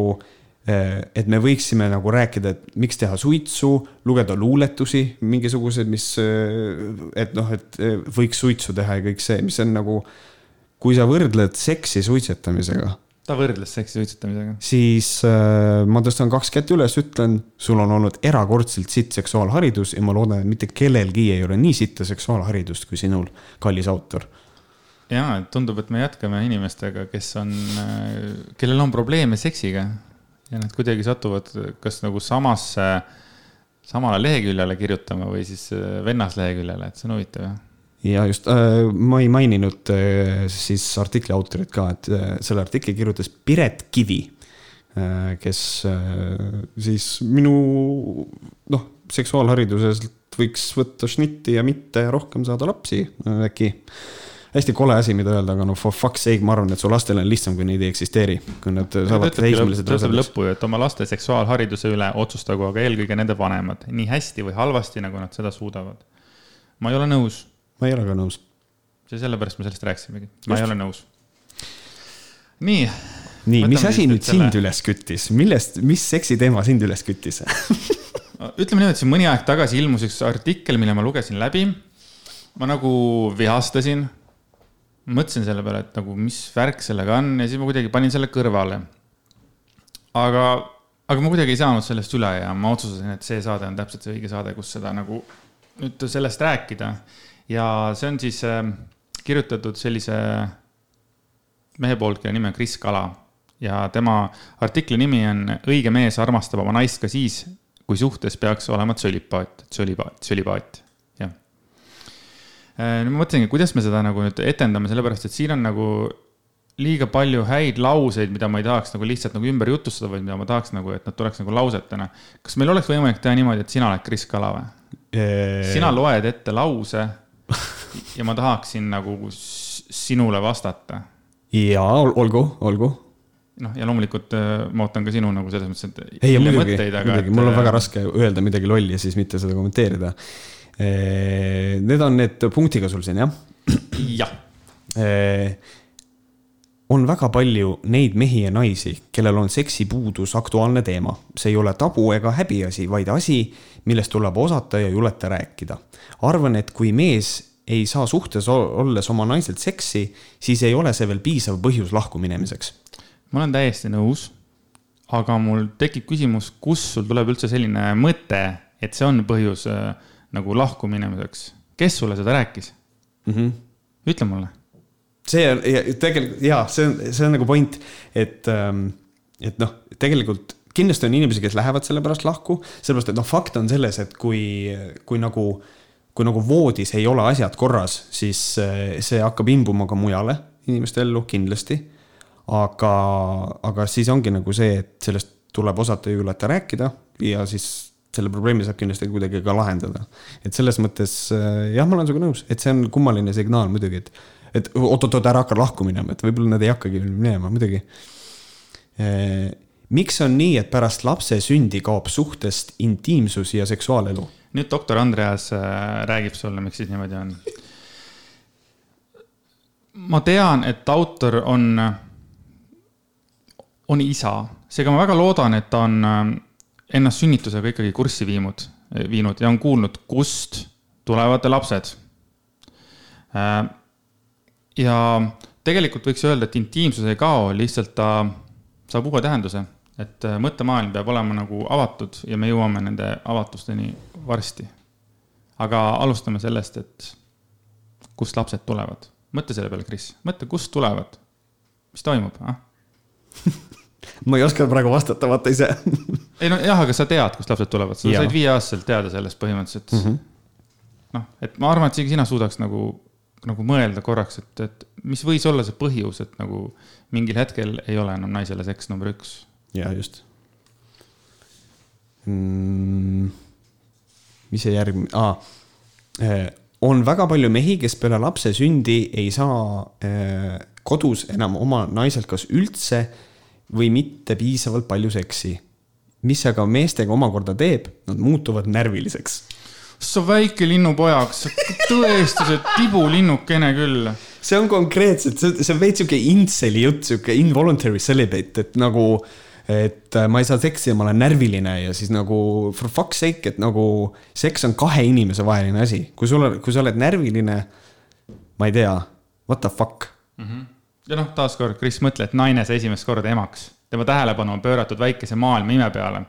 et me võiksime nagu rääkida, et miks teha suitsu, lugeda luuletusi mingisuguseid, mis, et noh, et võiks suitsu teha ja kõik see, mis on nagu, kui sa võrdled seksi suitsetamisega, ta võrdles seksi suitsetamisega. siis äh, ma tõstan kaks kätt üles, ütlen, sul on olnud erakordselt sitt seksuaalharidus ja ma loodan, et mitte kellelgi ei ole nii sitta seksuaalharidust kui sinul, kallis autor ja, tundub, et me jätkame inimestega, kes on, kellel on probleeme seksiga ja nad kuidagi satuvad kas nagu samasse, samale leheküljele kirjutama või siis äh, vennasleheküljele, et see on huvitav jah. ja just äh,, ma ei maininud äh, siis artikli autorit ka, et äh, selle artikli kirjutas Piret Kivi äh,, kes äh, siis minu noh, seksuaalhariduselt võiks võtta šnitti ja mitte rohkem saada lapsi äh, äkki hästi kole asi, mida öelda, aga no for fuck's sake, ma arvan, et su lastel on lihtsam, kui neid ei eksisteeri, kui nad saavad teismelised ta ütleb lõppu ju, et oma laste seksuaalhariduse üle otsustagu aga eelkõige nende vanemad, nii hästi või halvasti, nagu nad seda suudavad. ma ei ole nõus, ma ei ole ka nõus. see sellepärast me sellest rääkisimegi, ma ei ole nõus. nii, nii, mis asi nüüd selle- sind üles küttis, millest, mis seksiteema sind üles küttis? ütleme niimoodi, et siin mõni aeg tagasi ilmus üks artikkel, mille ma lugesin läbi. ma nagu vihastasin, mõtlesin selle peale, et nagu mis värk sellega on ja siis ma kuidagi panin selle kõrvale. aga, aga ma kuidagi ei saanud sellest üle ja ma otsustasin, et see saade on täpselt see õige saade, kus seda nagu nüüd sellest rääkida. ja see on siis äh, kirjutatud sellise mehe poolt, kelle nimi on Kris Kala ja tema artikli nimi on Õige mees armastab oma naist ka siis, kui suhtes peaks olema tsölipaat, tsölipaat, tsölipaat, ma mõtlengi, kuidas me seda nagu nüüd etendame, sellepärast et siin on nagu liiga palju häid lauseid, mida ma ei tahaks nagu lihtsalt nagu ümber jutustada, vaid mida ma tahaks nagu, et nad tuleks nagu lausetena. kas meil oleks võimalik teha niimoodi, et sina oled Kris Kala või? sina loed ette lause ja ma tahaksin nagu sinule vastata jaa, olgu, olgu. noh, ja loomulikult äh, ma ootan ka sinu nagu selles mõttes, et. ei, muidugi, muidugi, mul on äh, väga raske öelda midagi lolli ja siis mitte seda kommenteerida. Need on need punktiga sul siin, jah? jah, on väga palju neid mehi ja naisi, kellel on seksipuudus aktuaalne teema. see ei ole tabu ega häbiasi, vaid asi, millest tuleb osata ja juleta rääkida. arvan, et kui mees ei saa suhtes ol- olles oma naiselt seksi, siis ei ole see veel piisav põhjus lahkuminemiseks. ma olen täiesti nõus. aga mul tekib küsimus, kust sul tuleb üldse selline mõte, et see on põhjus äh, nagu lahkuminemiseks. kes sulle seda rääkis mm. -hmm. ütle mulle. see on ja, tegelikult jaa, see on, see on nagu point, et ähm, et noh, tegelikult kindlasti on inimesi, kes lähevad selle pärast lahku, sellepärast et noh, fakt on selles, et kui, kui nagu, kui nagu voodis ei ole asjad korras, siis see hakkab imbuma ka mujale inimeste ellu kindlasti. aga, aga siis ongi nagu see, et sellest tuleb osata julgeta rääkida ja siis selle probleemi saab kindlasti kuidagi ka lahendada. et selles mõttes jah, ma olen sinuga nõus, et see on kummaline signaal muidugi, et, et oot-oot-oot, ära hakka lahku minema, et võib-olla nad ei hakkagi minema, muidugi miks on nii, et pärast lapse sündi kaob suhtest intiimsus ja seksuaalelu? nüüd doktor Andreas äh, räägib sulle, miks siis niimoodi on. ma tean, et autor on, on isa, seega ma väga loodan, et ta on äh, ennast sünnitusega ikkagi kurssi viinud, viinud ja on kuulnud, kust tulevad lapsed. Äh, ja tegelikult võiks öelda, et intiimsus ei kao, lihtsalt ta saab uue tähenduse et äh, mõttemaailm peab olema nagu avatud ja me jõuame nende avatusteni varsti. aga alustame sellest, et kust lapsed tulevad. mõtle selle peale, Kris, mõtle, kust tulevad. mis toimub, ah? ma ei oska praegu vastata, vaata ise ei no jah, aga sa tead, kust lapsed tulevad, sa ja. said viieaastaselt teada sellest põhimõtteliselt mm. -hmm. noh, et ma arvan, et isegi sina suudaks nagu, nagu mõelda korraks, et, et mis võis olla see põhjus, et nagu mingil hetkel ei ole enam naisele seks number üks ja just mm,. mis see järgmine ah,, on väga palju mehi, kes peale lapse sündi ei saa eh, kodus enam oma naiselt kas üldse või mitte piisavalt palju seksi. mis aga meestega omakorda teeb, nad muutuvad närviliseks sa väike linnupojaks, tõesti see tibulinnukene küll. see on konkreetselt, see on veits sihuke intseli jutt, sihuke involuntary celibate, et nagu et äh, ma ei saa seksi ja ma olen närviline ja siis nagu for fuck's sake, et nagu seks on kahe inimese vaheline asi. kui sul on, kui sa oled närviline, ma ei tea, what the fuck mm. -hmm. Ja noh, taaskord, Kris, mõtle, et naine sai esimest korda emaks. tema tähelepanu on pööratud väikese maailma ime peale,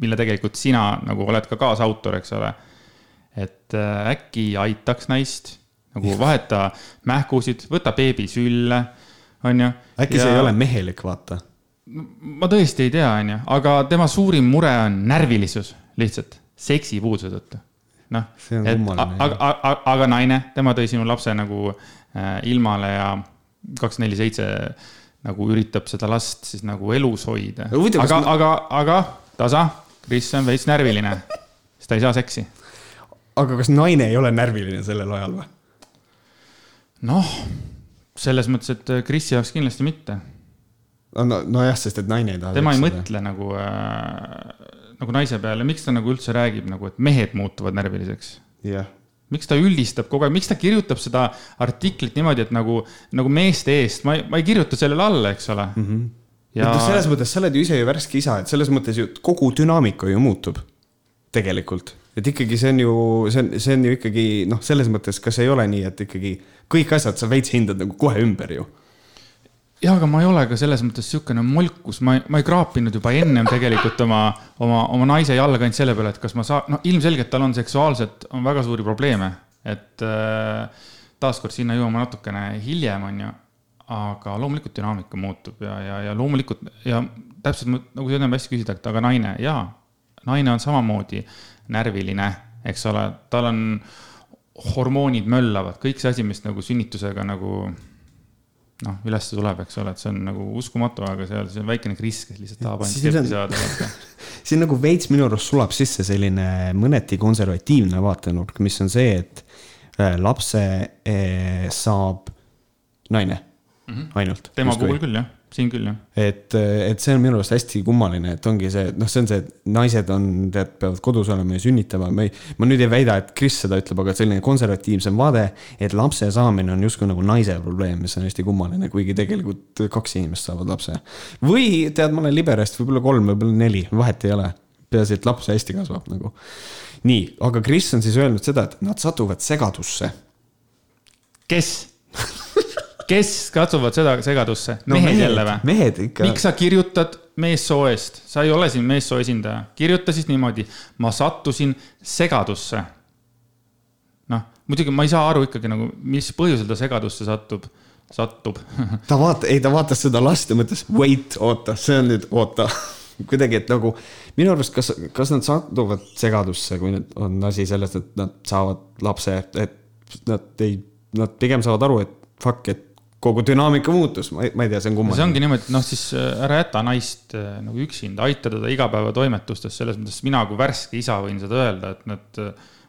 mille tegelikult sina nagu oled ka kaasautor, eks ole. et äh, äkki aitaks naist, nagu vaheta mähkusid, võta beebi sülle, on ju. äkki ja... see ei ole mehelik, vaata ma tõesti ei tea, onju, aga tema suurim mure on närvilisus lihtsalt seksipuuduse tõttu. noh, et aga, aga, aga naine, tema tõi sinu lapse nagu äh, ilmale ja kaks, neli, seitse nagu üritab seda last siis nagu elus hoida. aga ma..., aga, aga tasa, Kris on veits närviline, sest ta ei saa seksi. aga kas naine ei ole närviline sellel ajal või? noh, selles mõttes, et Krisi jaoks kindlasti mitte no, nojah, sest et naine ei taha. tema ei mõtle nagu äh,, nagu naise peale, miks ta nagu üldse räägib nagu, et mehed muutuvad närviliseks? jah yeah. Miks ta üldistab kogu aeg, miks ta kirjutab seda artiklit niimoodi, et nagu, nagu meeste eest, ma ei, ma ei kirjuta sellele alla, eks ole mm. -hmm. ja no, selles mõttes, sa oled ju ise ju värske isa, et selles mõttes ju kogu dünaamika ju muutub. tegelikult, et ikkagi see on ju, see on, see on ju ikkagi noh, selles mõttes, kas ei ole nii, et ikkagi kõik asjad sa veits hindad nagu kohe ümber ju jah, aga ma ei ole ka selles mõttes niisugune molkus, ma ma ei kraapinud juba ennem tegelikult oma, oma, oma naise jalga ainult selle peale, et kas ma saan, no ilmselgelt tal on seksuaalselt, on väga suuri probleeme, et äh, taaskord sinna jõuame natukene hiljem, on ju. aga loomulikult dünaamika muutub ja, ja, ja loomulikult ja täpselt nagu sa ennem hästi küsisid, et aga naine, jaa, naine on samamoodi närviline, eks ole, tal on hormoonid möllavad, kõik see asi, mis nagu sünnitusega nagu noh, üles tuleb, eks ole, et see on nagu uskumatu, aga seal, see on väikene Kris, kes lihtsalt tahab ainult keppi saada. siin nagu veits minu arust sulab sisse selline mõneti konservatiivne vaatenurk, mis on see, et äh, lapse äh, saab naine mm -hmm. ainult. tema puhul küll, jah siin küll, jah. et, et see on minu arust hästi kummaline, et ongi see, noh, see on see, et naised on, tead, peavad kodus olema ja sünnitama, ma ei, ma nüüd ei väida, et Kris seda ütleb, aga selline konservatiivsem vaade, et lapse saamine on justkui nagu naise probleem, mis on hästi kummaline, kuigi tegelikult kaks inimest saavad lapse. või tead, ma olen liberast, võib-olla kolm, võib-olla neli, vahet ei ole. peaasi, et laps hästi kasvab nagu. nii, aga Kris on siis öelnud seda, et nad satuvad segadusse. kes kes katsuvad seda segadusse no,? mehed, mehed jälle või? mehed ikka. miks sa kirjutad meessoo eest, sa ei ole siin meessoo esindaja, kirjuta siis niimoodi, ma sattusin segadusse. noh, muidugi ma ei saa aru ikkagi nagu, mis põhjusel ta segadusse satub. satub ta vaata-, ei ta vaatas seda last ja mõtles, wait, oota, see on nüüd, oota kuidagi, et nagu minu arust, kas, kas nad satuvad segadusse, kui nüüd on asi selles, et nad saavad lapse, et nad ei, nad pigem saavad aru, et fuck, et kogu dünaamika muutus, ma ei, ma ei tea, see on kummaline. see ongi niimoodi, et noh, siis äh, ära jäta naist äh, nagu üksinda, aita teda igapäevatoimetustes, selles mõttes mina kui värske isa võin seda öelda, et nad,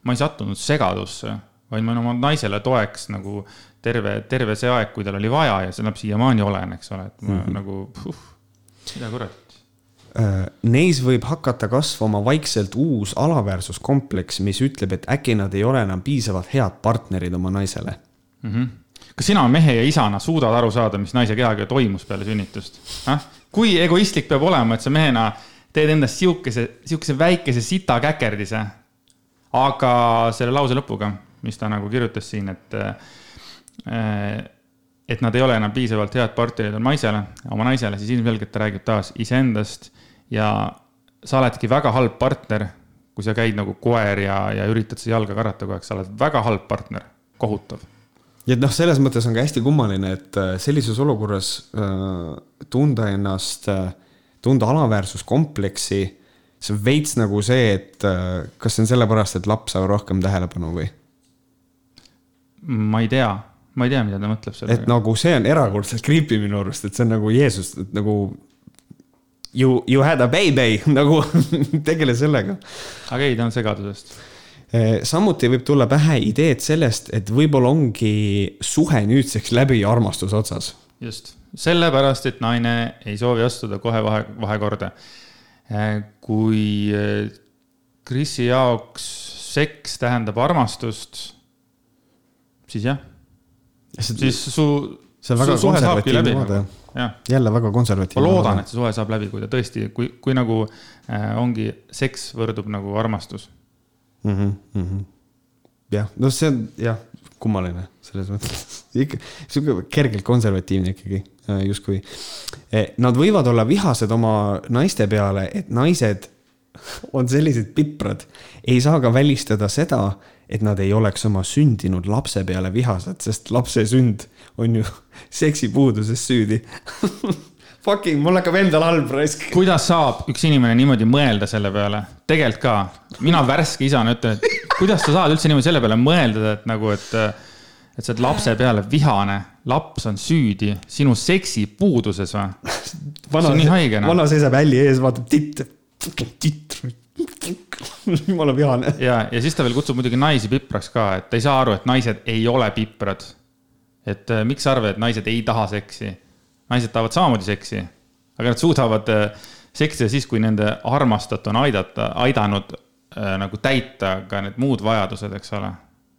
ma ei sattunud segadusse, vaid ma olin oma naisele toeks nagu terve, terve see aeg, kui tal oli vaja ja seda siiamaani olen, eks ole, et ma mm -hmm. nagu, mida kurat Äh, neis võib hakata kasvama vaikselt uus alaväärsuskompleks, mis ütleb, et äkki nad ei ole enam piisavalt head partnerid oma naisele mm. -hmm. Kas sina mehe ja isana suudad aru saada, mis naise kehaga toimus peale sünnitust äh?? kui egoistlik peab olema, et sa mehena teed endast sihukese, sihukese väikese sita käkerdise. aga selle lause lõpuga, mis ta nagu kirjutas siin, et äh, et nad ei ole enam piisavalt head partnerid oma naisele, oma naisele, siis ilmselgelt ta räägib taas iseendast ja sa oledki väga halb partner, kui sa käid nagu koer ja, ja üritad seda jalga karata kogu aeg, sa oled väga halb partner, kohutav. Ja noh, selles mõttes on ka hästi kummaline, et äh, sellises olukorras äh, tunda ennast äh,, tunda alaväärsuskompleksi, see on veits nagu see, et kas see on sellepärast, et laps saab rohkem tähelepanu või? ma ei tea, ma ei tea, mida ta mõtleb sellega. et nagu see on erakordselt creepy minu arust, et see on nagu Jeesus, et nagu you, you had a baby nagu tegele sellega. aga ei, ta on segadusest. Eh, samuti võib tulla pähe ideed sellest, et võib-olla ongi suhe nüüdseks läbi armastuse otsas. just, sellepärast, et naine ei soovi astuda kohe vahe, vahekorda. Eh, kui Krisi eh, jaoks seks tähendab armastust, siis jah, siis su, su suhe saabki läbi nagu jälle väga konservatiivne. ma loodan, et see suhe saab läbi, kui ta tõesti, kui, kui nagu äh, ongi seks võrdub nagu armastus mm. -hmm, mm -hmm. jah, no see on jah, kummaline selles mõttes ikka sihuke kergelt konservatiivne ikkagi äh, justkui. E, nad võivad olla vihased oma naiste peale, et naised on sellised piprad. ei saa ka välistada seda, et nad ei oleks oma sündinud lapse peale vihased, sest lapse sünd on ju seksipuuduses süüdi Fucking, mul hakkab endal halb raisk. kuidas saab üks inimene niimoodi mõelda selle peale? tegelikult ka, mina värske isana ütlen, et kuidas sa saad üldse niimoodi selle peale mõelda, et nagu, et, et sa oled lapse peale vihane, laps on süüdi sinu seksipuuduses või? see on nii haige. vana seisab hälli ees, vaatab titt, titt jumala vihane. ja, ja siis ta veel kutsub muidugi naisi pipraks ka, et ta ei saa aru, et naised ei ole piprad et äh, miks sa arvad, et naised ei taha seksi? Naised tahavad samamoodi seksi, aga nad suudavad äh, seksida siis, kui nende armastatu on aidata, aidanud äh, nagu täita ka need muud vajadused, eks ole.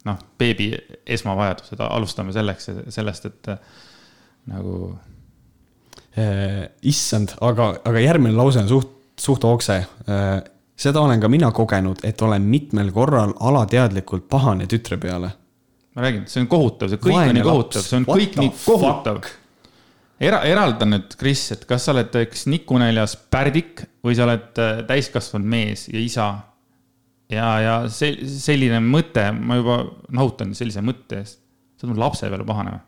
noh, beebi esmavajadused, alustame selleks, sellest, et äh, nagu äh,. issand, aga, aga järgmine lause on suht, suht okse äh, seda olen ka mina kogenud, et olen mitmel korral alateadlikult pahane tütre peale ma räägin, see on kohutav, see kõik Vaene on nii kohutav, see on What kõik nii kohutav. Era-, eralda nüüd, Kris, et kas sa oled üks nikunäljas pärdik või sa oled äh, täiskasvanud mees ja isa. ja, ja see, selline mõte, ma juba nahutan sellise mõtte eest. sa oled lapse peale pahane või?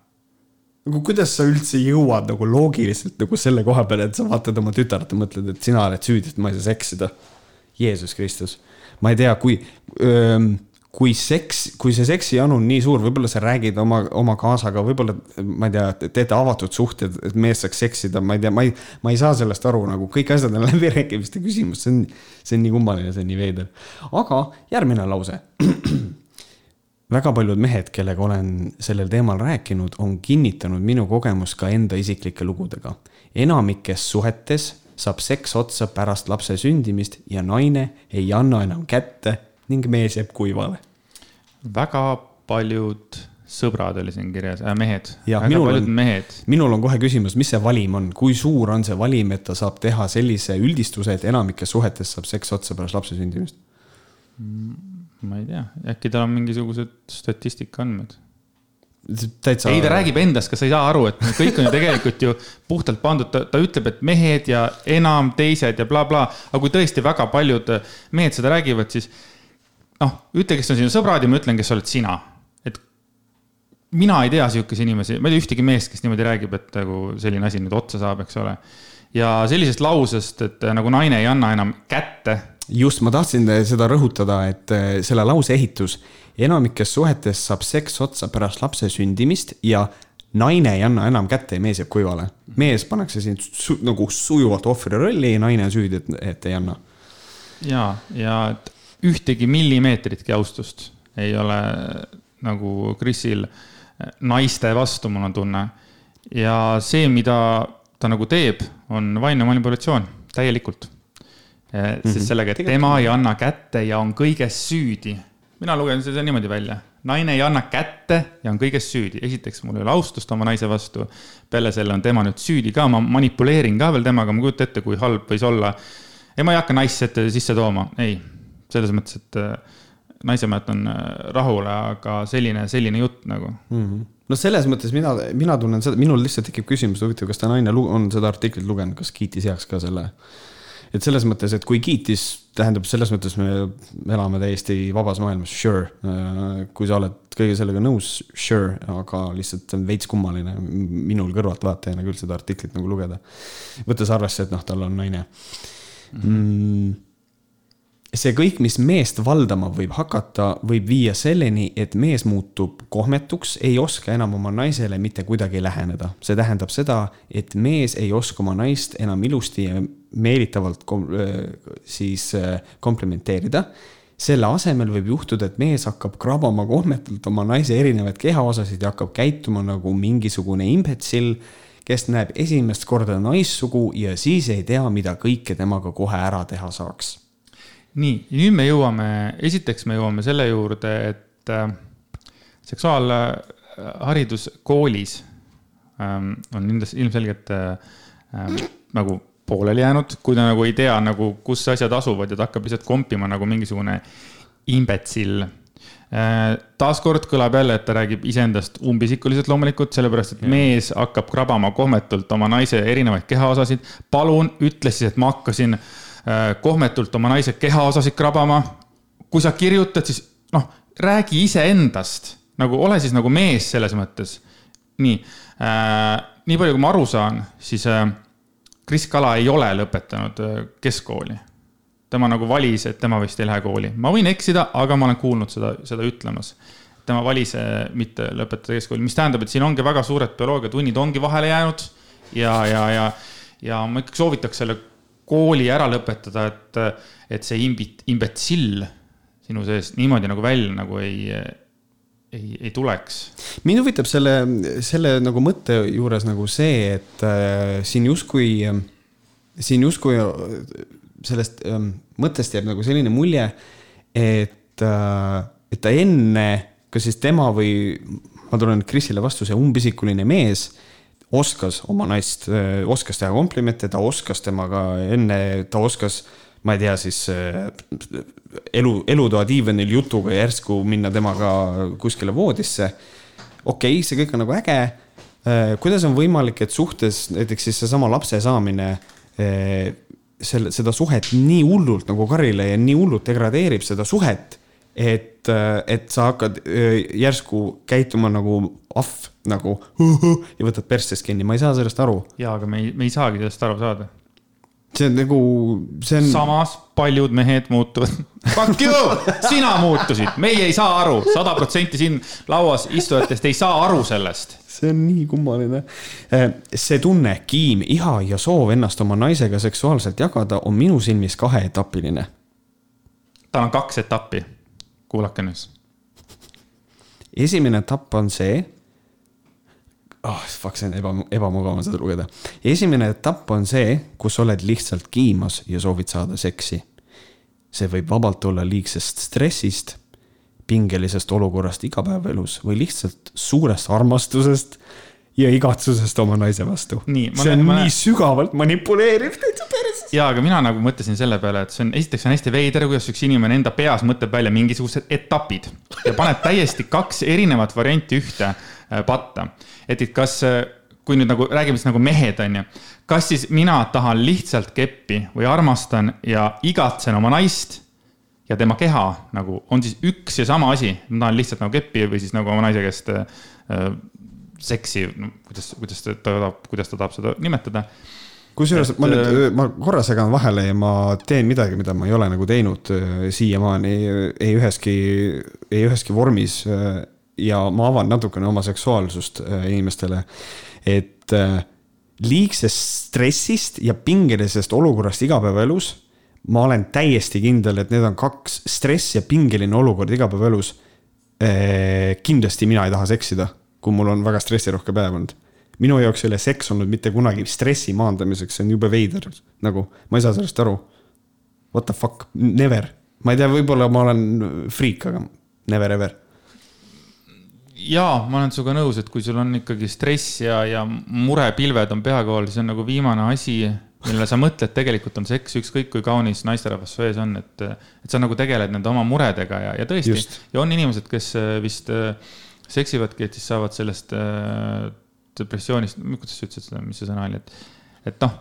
nagu kuidas sa üldse jõuad nagu loogiliselt nagu selle koha peale, et sa vaatad oma tütart ja mõtled, et sina oled süüdi, et ma ei saa seksida. Jeesus Kristus, ma ei tea, kui öö, kui seks, kui see seksijanu on nii suur, võib-olla sa räägid oma, oma kaasaga, võib-olla ma ei tea, teete avatud suhted, et mees saaks seksida, ma ei tea, ma ei, ma ei saa sellest aru, nagu kõik asjad on läbirääkimiste küsimus, see on, see on nii kummaline, see on nii veider. aga järgmine lause. väga paljud mehed, kellega olen sellel teemal rääkinud, on kinnitanud minu kogemust ka enda isiklike lugudega. enamikes suhetes saab seks otsa pärast lapse sündimist ja naine ei anna enam kätte ning mees jääb kuivale. väga paljud sõbrad oli siin kirjas äh,, mehed. paljud on, mehed. minul on kohe küsimus, mis see valim on, kui suur on see valim, et ta saab teha sellise üldistuse, et enamikes suhetes saab seks otsa pärast lapse sündimist? Mm, ma ei tea, äkki tal on mingisugused statistika andmed täitsa. ei, ta räägib endast, kas sa ei saa aru, et kõik on ju tegelikult ju puhtalt pandud, ta, ta ütleb, et mehed ja enam teised ja blablabla bla. aga kui tõesti väga paljud mehed seda räägivad, siis noh, ütle, kes on sinu sõbrad ja ma ütlen, kes oled sina. et mina ei tea sihukesi inimesi, ma ei tea ühtegi meest, kes niimoodi räägib, et nagu selline asi nüüd otsa saab, eks ole. ja sellisest lausest, et nagu naine ei anna enam kätte. just, ma tahtsin seda rõhutada, et eh, selle lause ehitus, enamikes suhetes saab seks otsa pärast lapse sündimist ja naine ei anna enam kätte ja mees jääb kuivale. mees pannakse siin su, nagu sujuvalt ohvri rolli ja naine on süüdi, et, et ei anna. ja, ja ühtegi millimeetritki austust ei ole nagu Krisil naiste vastu, mul on tunne. ja see, mida ta nagu teeb, on vaimne manipulatsioon, täielikult. sest mm -hmm. sellega, et tema ei anna kätte ja on kõiges süüdi. mina lugen seda niimoodi välja naine ei anna kätte ja on kõiges süüdi. esiteks, mul ei ole austust oma naise vastu. peale selle on tema nüüd süüdi ka, ma manipuleerin ka veel temaga, ma kujutan ette, kui halb võis olla. ei, ma ei hakka naist sisse tooma, ei. Selles mõttes, et äh, naise ma jätan äh, rahule, aga selline, selline jutt nagu mm. -hmm. no selles mõttes mina, mina tunnen seda, minul lihtsalt tekib küsimus, huvitav, kas ta naine on seda artiklit lugenud, kas kiitis heaks ka selle et selles mõttes, et kui kiitis, tähendab, selles mõttes me elame täiesti vabas maailmas, sure. kui sa oled kõige sellega nõus, sure, aga lihtsalt see on veits kummaline minul kõrvaltvaatajana küll seda artiklit nagu lugeda. võttes arvesse, et noh, tal on naine mm see kõik, mis meest valdama võib hakata, võib viia selleni, et mees muutub kohmetuks, ei oska enam oma naisele mitte kuidagi läheneda. see tähendab seda, et mees ei oska oma naist enam ilusti ja meelitavalt kom siis komplimenteerida. selle asemel võib juhtuda, et mees hakkab krabama kohmetult oma naise erinevaid kehaosasid ja hakkab käituma nagu mingisugune imbetsill, kes näeb esimest korda naissugu ja siis ei tea, mida kõike temaga kohe ära teha saaks nii, nüüd me jõuame, esiteks me jõuame selle juurde, et äh, seksuaalharidus koolis ähm, on ilmselgelt äh, nagu pooleli jäänud, kui ta nagu ei tea nagu, kus asjad asuvad ja ta hakkab lihtsalt kompima nagu mingisugune imbetsill äh,. taaskord kõlab jälle, et ta räägib iseendast umbisikuliselt loomulikult, sellepärast et ja. mees hakkab krabama kohmetult oma naise erinevaid kehaosasid. palun ütle siis, et ma hakkasin Äh, kohmetult oma naise kehaosasid krabama. kui sa kirjutad, siis noh, räägi iseendast, nagu ole siis nagu mees selles mõttes. nii äh,, nii palju, kui ma aru saan, siis äh, Kris Kala ei ole lõpetanud äh, keskkooli. tema nagu valis, et tema vist ei lähe kooli. ma võin eksida, aga ma olen kuulnud seda, seda ütlemas tema valis äh, mitte lõpetada keskkooli, mis tähendab, et siin ongi väga suured bioloogiatunnid ongi vahele jäänud ja, ja, ja, ja ma ikkagi soovitaks selle kooli ära lõpetada, et, et see imbit-, imbetsill sinu seest niimoodi nagu välja nagu ei, ei, ei tuleks. mind huvitab selle, selle nagu mõtte juures nagu see, et äh, siin justkui, siin justkui sellest äh, mõttest jääb nagu selline mulje, et äh,, et ta enne, kas siis tema või ma tulen Krisile vastu, see umbisikuline mees oskas oma naist, oskas teha komplimente, ta oskas temaga enne, ta oskas, ma ei tea, siis elu, elutoa diivanil jutuga järsku minna temaga kuskile voodisse. okei okay,, see kõik on nagu äge. kuidas on võimalik, et suhtes näiteks siis seesama lapse saamine selle, seda suhet nii hullult nagu Karile ja nii hullult degradeerib seda suhet, et, et sa hakkad järsku käituma nagu ahv nagu ja võtad perssest kinni, ma ei saa sellest aru. ja, aga me ei, me ei saagi sellest aru saada. see on nagu, see on. samas paljud mehed muutuvad. Fuck you, sina muutusid, meie ei saa aru, sada protsenti siin lauas istujatest ei saa aru sellest see on nii kummaline. Eh, see tunne, kiim, iha ja soov ennast oma naisega seksuaalselt jagada on minu silmis kaheetapiline. tal on kaks etappi, kuulake nüüd. esimene etapp on see oh, fuck, see on eba, ebamugav on seda lugeda. esimene etapp on see, kus oled lihtsalt kiimas ja soovid saada seksi. see võib vabalt olla liigsest stressist, pingelisest olukorrast igapäevaelus või lihtsalt suurest armastusest ja igatsusest oma naise vastu. see on ma, nii sügavalt manipuleeriv täitsa päris. ja, aga mina nagu mõtlesin selle peale, et see on, esiteks on hästi veider, kuidas üks inimene enda peas mõtleb välja mingisugused etapid ja paneb täiesti kaks erinevat varianti ühte äh, patta et, et kas, kui nüüd nagu räägime siis nagu mehed, on ju, kas siis mina tahan lihtsalt keppi või armastan ja igatsen oma naist ja tema keha nagu on siis üks ja sama asi, ma tahan lihtsalt nagu keppi või siis nagu oma naise käest äh, seksi, no kuidas, kuidas ta tahab, kuidas ta tahab seda nimetada kusjuures ma nüüd, ma korra segan vahele ja ma teen midagi, mida ma ei ole nagu teinud äh, siiamaani ei üheski, ei üheski vormis. Äh, ja ma avan natukene oma seksuaalsust äh, inimestele, et liigsest stressist ja pingelisest olukorrast igapäevaelus. ma olen täiesti kindel, et need on kaks stress ja pingeline olukord igapäevaelus. kindlasti mina ei taha seksida, kui mul on väga stressirohke päev olnud minu jaoks ei ole seks olnud mitte kunagi stressi maandamiseks, see on jube veider, nagu ma ei saa sellest aru. What the fuck, never, ma ei tea, võib-olla ma olen friik, aga never ever. jaa, ma olen sinuga nõus, et kui sul on ikkagi stress ja, ja murepilved on peakool, siis on nagu viimane asi, millele sa mõtled, tegelikult on seks, ükskõik kui kaunis naisterahvas su ees on, et, et sa nagu tegeled nende oma muredega ja, ja tõesti, ja on inimesed, kes vist äh, seksivadki, et siis saavad sellest äh, depressioonist, kuidas sa ütlesid seda, mis see sõna oli, et, et noh,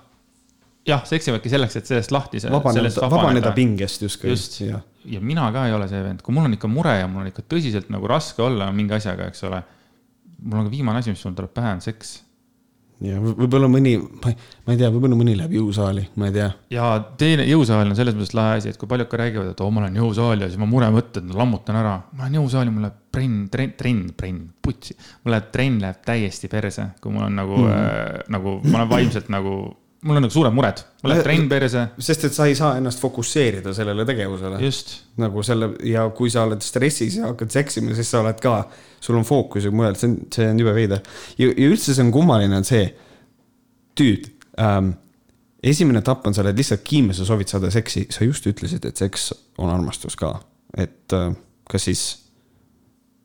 jah, seksivadki selleks, et sellest lahti. vabaneda, vabaneda pingest justkui. just, ja mina ka ei ole see vend, kui mul on ikka mure ja mul on ikka tõsiselt nagu raske olla mingi asjaga, eks ole. mul on ka viimane asi, mis mul tuleb pähe, on seks ja võib-olla mõni, ma ei, tea, võib-olla mõni läheb jõusaali, ma ei tea. ja teine jõusaal on selles mõttes lahe asi, et kui paljud ka räägivad, et oo, ma lähen jõusaali ja siis ma muremõtted lammutan ära. ma lähen jõusaali, mul läheb trenn, trenn, trenn, trenn, putsi. mul läheb trenn läheb täiesti perse, kui mul on nagu mm., äh, nagu ma olen vaimselt nagu mul on nagu suured mured, mul läheb trenn perse. sest et sa ei saa ennast fokusseerida sellele tegevusele. nagu selle ja kui sa oled stressis ja hakkad seksima, siis sa oled ka, sul on fookus ju mujal, see on, see on jube veider. ja, ja üldse see on kummaline, on see, tüüd ähm,. esimene etapp on, sa oled lihtsalt kiimes ja soovid saada seksi, sa just ütlesid, et seks on armastus ka, et äh, kas siis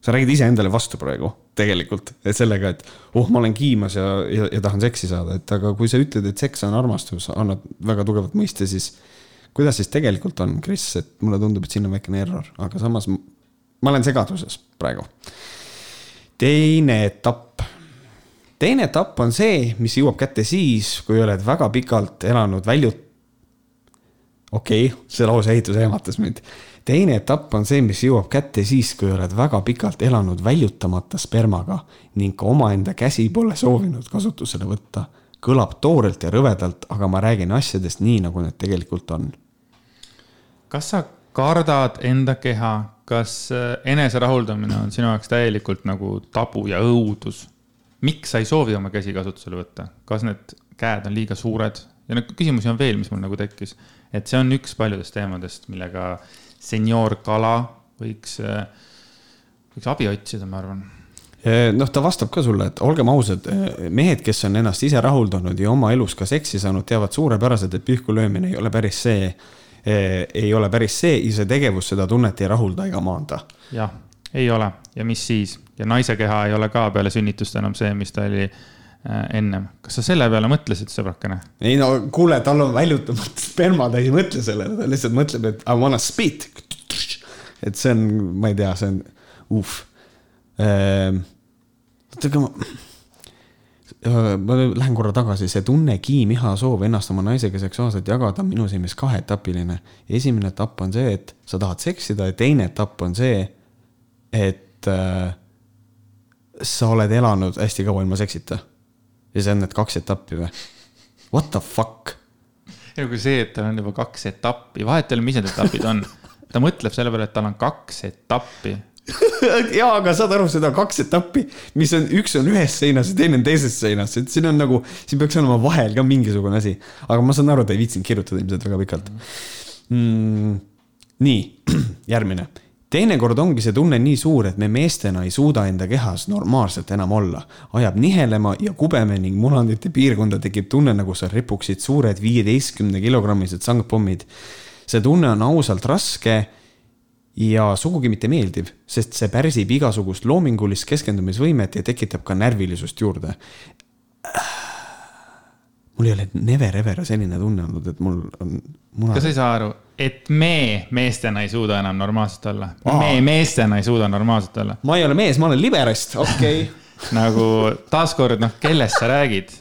sa räägid iseendale vastu praegu tegelikult, et sellega, et oh, ma olen kiimas ja, ja, ja tahan seksi saada, et aga kui sa ütled, et seks on armastus, annad väga tugevat mõiste, siis kuidas siis tegelikult on, Kris, et mulle tundub, et siin on väikene error, aga samas ma olen segaduses praegu. teine etapp. teine etapp on see, mis jõuab kätte siis, kui oled väga pikalt elanud väljut-. okei okay,, see lause ehitus ehmatas mind teine etapp on see, mis jõuab kätte siis, kui oled väga pikalt elanud väljutamata spermaga ning ka omaenda käsi pole soovinud kasutusele võtta. kõlab toorelt ja rõvedalt, aga ma räägin asjadest nii, nagu need tegelikult on. kas sa kardad enda keha, kas äh, eneserahuldamine on sinu jaoks täielikult nagu tabu ja õudus? miks sa ei soovi oma käsi kasutusele võtta, kas need käed on liiga suured ja neid küsimusi on veel, mis mul nagu tekkis, et see on üks paljudest teemadest, millega senior kala võiks, äh, võiks abi otsida, ma arvan. Noh, ta vastab ka sulle, et olgem ausad, mehed, kes on ennast ise rahuldanud ja oma elus ka seksi saanud, teavad suurepäraselt, et pihku löömine ei ole päris see, ei ole päris see ja see tegevus seda tunnet ei rahulda ega maanda. jah, ei ole. Ja mis siis? Ja naise keha ei ole ka peale sünnitust enam see, mis ta oli ennem. kas sa selle peale mõtlesid, sõbrakene? ei no kuule, tal on väljutamata sperma, ta ei mõtle sellele, ta lihtsalt mõtleb, et I wanna spit. et see on, ma ei tea, see on, uh oota, aga ma, ma lähen korra tagasi, see tunne, kiim, iha, soov ennast oma naisega seksuaalselt jagada on minu silmis kaheetapiline. esimene etapp on see, et sa tahad seksida ja teine etapp on see, et äh, sa oled elanud hästi kaua ilma seksita. Ja see on need kaks etappi või? What the fuck? nagu see, et tal on juba kaks etappi, vahet ei ole, mis need etapid on. ta mõtleb selle peale, et tal on kaks etappi jaa, aga saad aru, seda kaks etappi, mis on, üks on ühes seinas ja teine on teises seinas, et siin on nagu, siin peaks olema vahel ka mingisugune asi. aga ma saan aru, ta ei viitsinud kirjutada ilmselt väga pikalt mm,. nii, järgmine. Teinekord ongi see tunne nii suur, et me meestena ei suuda enda kehas normaalselt enam olla. ajab nihelema ja kubeme ning munandite piirkonda tekib tunne, nagu seal ripuksid suured viieteistkümne kilogrammised sangpommid. see tunne on ausalt raske ja sugugi mitte meeldiv, sest see pärsib igasugust loomingulist keskendumisvõimet ja tekitab ka närvilisust juurde. Mul ei ole never ever selline tunne olnud, et mul on muna.... kas sa ei saa aru, et me meestena ei suuda enam normaalselt olla? me meestena ei suuda normaalselt olla. ma ei ole mees, ma olen liberast, okei okay. nagu taaskord, noh, kellest sa räägid?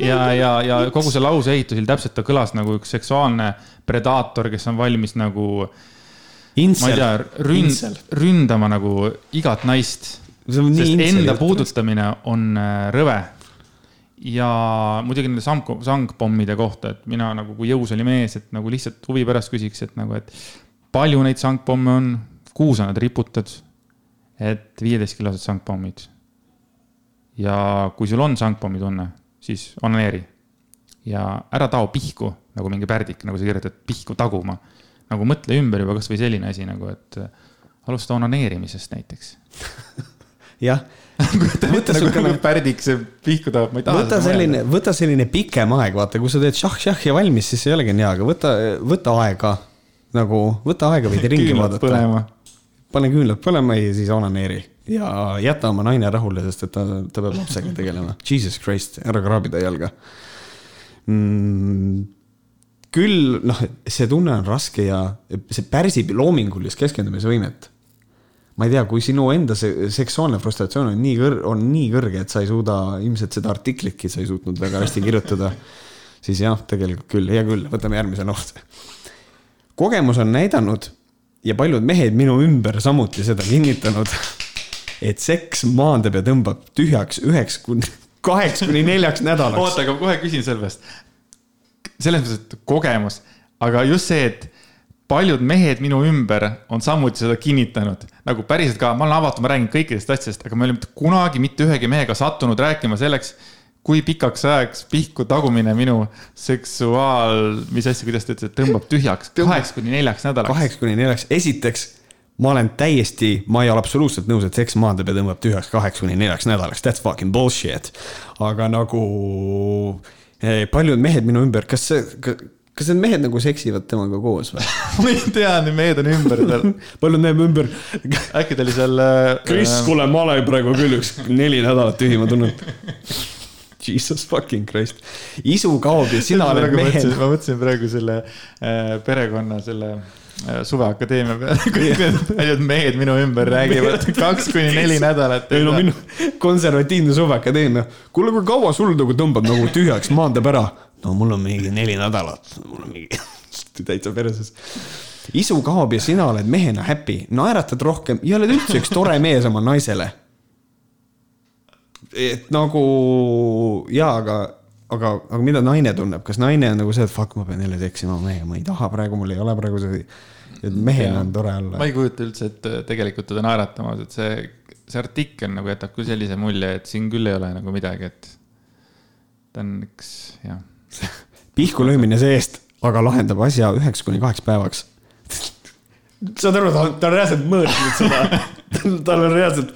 ja, ja, ja kogu see lause ehitusel täpselt ta kõlas nagu üks seksuaalne predaator, kes on valmis nagu ma ei tea, ründ ründama nagu igat naist. sest enda puudutamine on äh, rõve. Ja muidugi nende sang, sangpommide kohta, et mina nagu, kui jõus oli mees, et nagu lihtsalt huvi pärast küsiks, et nagu, et palju neid sangpomme on, kuhu sa nad riputad? et viieteistkilosed sangpommid. ja kui sul on sangpommi tunne, siis onaneeri. ja ära tao pihku nagu mingi pärdik, nagu sa kirjutad, pihku taguma. nagu mõtle ümber juba kasvõi selline asi nagu, et äh, alusta onaneerimisest näiteks. jah, kujuta ette nagu, nagu pärdik see pihku tahab, ma ei taha võta selline, võta selline pikem aeg, vaata, kui sa teed šah-šah ja valmis, siis ei olegi nii hea, aga võta, võta aega nagu, võta aega veidi ringi vaadata. pane küünlad põlema ja siis onaneeri ja jäta oma naine rahule, sest et ta, ta peab lapsega tegelema. Jesus Christ, ära kraabi ta jalga mm,. küll noh, see tunne on raske ja see pärsib loomingulist keskendumisvõimet. Ma ei tea, kui sinu enda see seksuaalne frustratsioon on nii kõr-, on nii kõrge, et sa ei suuda ilmselt seda artiklitki sa ei suutnud väga hästi kirjutada, siis jah, tegelikult küll, hea küll, võtame järgmise noorte. kogemus on näidanud ja paljud mehed minu ümber samuti seda kinnitanud, et seks maandab ja tõmbab tühjaks üheks kuni kaheks kuni neljaks nädalaks. oota, aga kohe küsin sellest. selles mõttes, et kogemus, aga just see, et paljud mehed minu ümber on samuti seda kinnitanud. nagu päriselt ka, ma olen avatud, ma räägin kõikidest asjadest, aga me ei ole mitte kunagi mitte ühegi mehega sattunud rääkima selleks, kui pikaks ajaks pihku tagumine minu seksuaal, mis asja, kuidas ta ütles, et tõmbab tühjaks kaheks kuni neljaks nädalaks. kaheks kuni neljaks, esiteks ma olen täiesti, ma ei ole absoluutselt nõus, et seks maandab ja tõmbab tühjaks kaheks kuni neljaks nädalaks, that's fucking bullshit. aga nagu eh, paljud mehed minu ümber, kas see, kas need mehed nagu seksivad temaga koos või? ma ei tea, need mehed on ümber tal. paljud mehed ümber, äkki ta oli seal äh,. Kris, kuule, ma olen praegu küll üks neli nädalat tühi, ma tunnen. Jesus fucking Christ, isu kaob ja sina oled mehed. ma mõtlesin praegu selle äh, perekonna selle äh, suveakadeemia peale, kõik need paljud mehed minu ümber räägivad kaks kuni neli nädalat. ei no minu konservatiivne suveakadeemia, kuule, kui kaua sul nagu tõmbab nagu tühjaks, maandab ära? No mul on mingi neli nädalat, mul on mingi täitsa perses. isu kaob ja sina oled mehena happy, naeratad rohkem ja oled üldse üks tore mees oma naisele. et nagu jaa, aga, aga, aga mida naine tunneb, kas naine on nagu see, et fuck, ma pean jälle seksima mehega, ma ei taha praegu, mul ei ole praegu see, et mehel on tore olla ma. ei kujuta üldse, et äh, tegelikult teda naeratamas, et see, see artikkel nagu jätab küll sellise mulje, et siin küll ei ole nagu midagi, et ta on üks, jah. pihku löömine see-eest, aga lahendab asja üheks kuni kaheks päevaks. saad aru, ta on, ta on reaalselt mõõtnud seda, tal on reaalselt.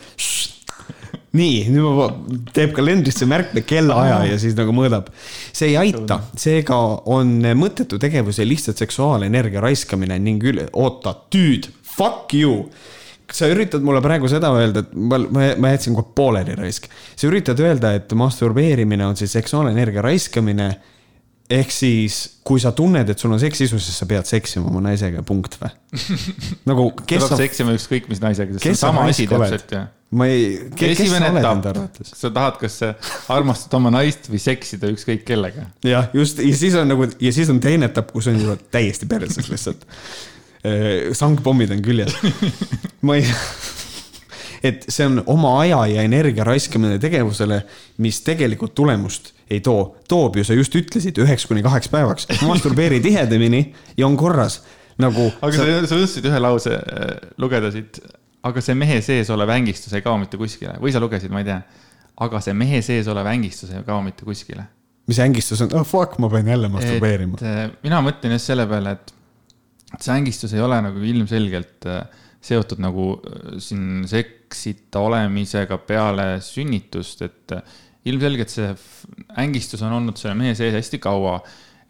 nii, nüüd ma, teeb kalendrisse märkme kellaaja ja siis nagu mõõdab. see ei aita, seega on mõttetu tegevus ja lihtsalt seksuaalenergia raiskamine ning üle, oota, dude, fuck you sa üritad mulle praegu seda öelda, et ma, ma, ma jätsin kohe pooleli raisk. sa üritad öelda, et masturbeerimine on siis seksuaalenergia raiskamine. Ehk siis, kui sa tunned, et sul on seksisu, siis sa pead seksima oma naisega, punkt või? nagu, kes peab sa, seksima ükskõik mis naisega, sest see on sama asi täpselt, jah. ma ei, kes sa esimene oled enda etapp arvates?, sa tahad, kas armastad oma naist või seksida ükskõik kellega. jah, just ja siis on nagu ja siis on teine etapp, kus on juba täiesti perses lihtsalt. sangpommid on küljes. ma ei, et see on oma aja ja energia raiskamine tegevusele, mis tegelikult tulemust ei too. toob ju, sa just ütlesid, üheks kuni kaheks päevaks. masturbeeri tihedamini ja on korras. nagu aga sa, sa, õnnestusid ühe lause äh, lugeda siit, aga see mehe sees olev ängistus ei kao mitte kuskile või sa lugesid, ma ei tea. aga see mehe sees olev ängistus ei kao mitte kuskile. mis ängistus on, oh fuck, ma pean jälle masturbeerima. äh, mina mõtlen just selle peale, et see ängistus ei ole nagu ilmselgelt äh, seotud nagu siin seksita olemisega peale sünnitust, et ilmselgelt see ängistus on olnud selle mehe sees hästi kaua.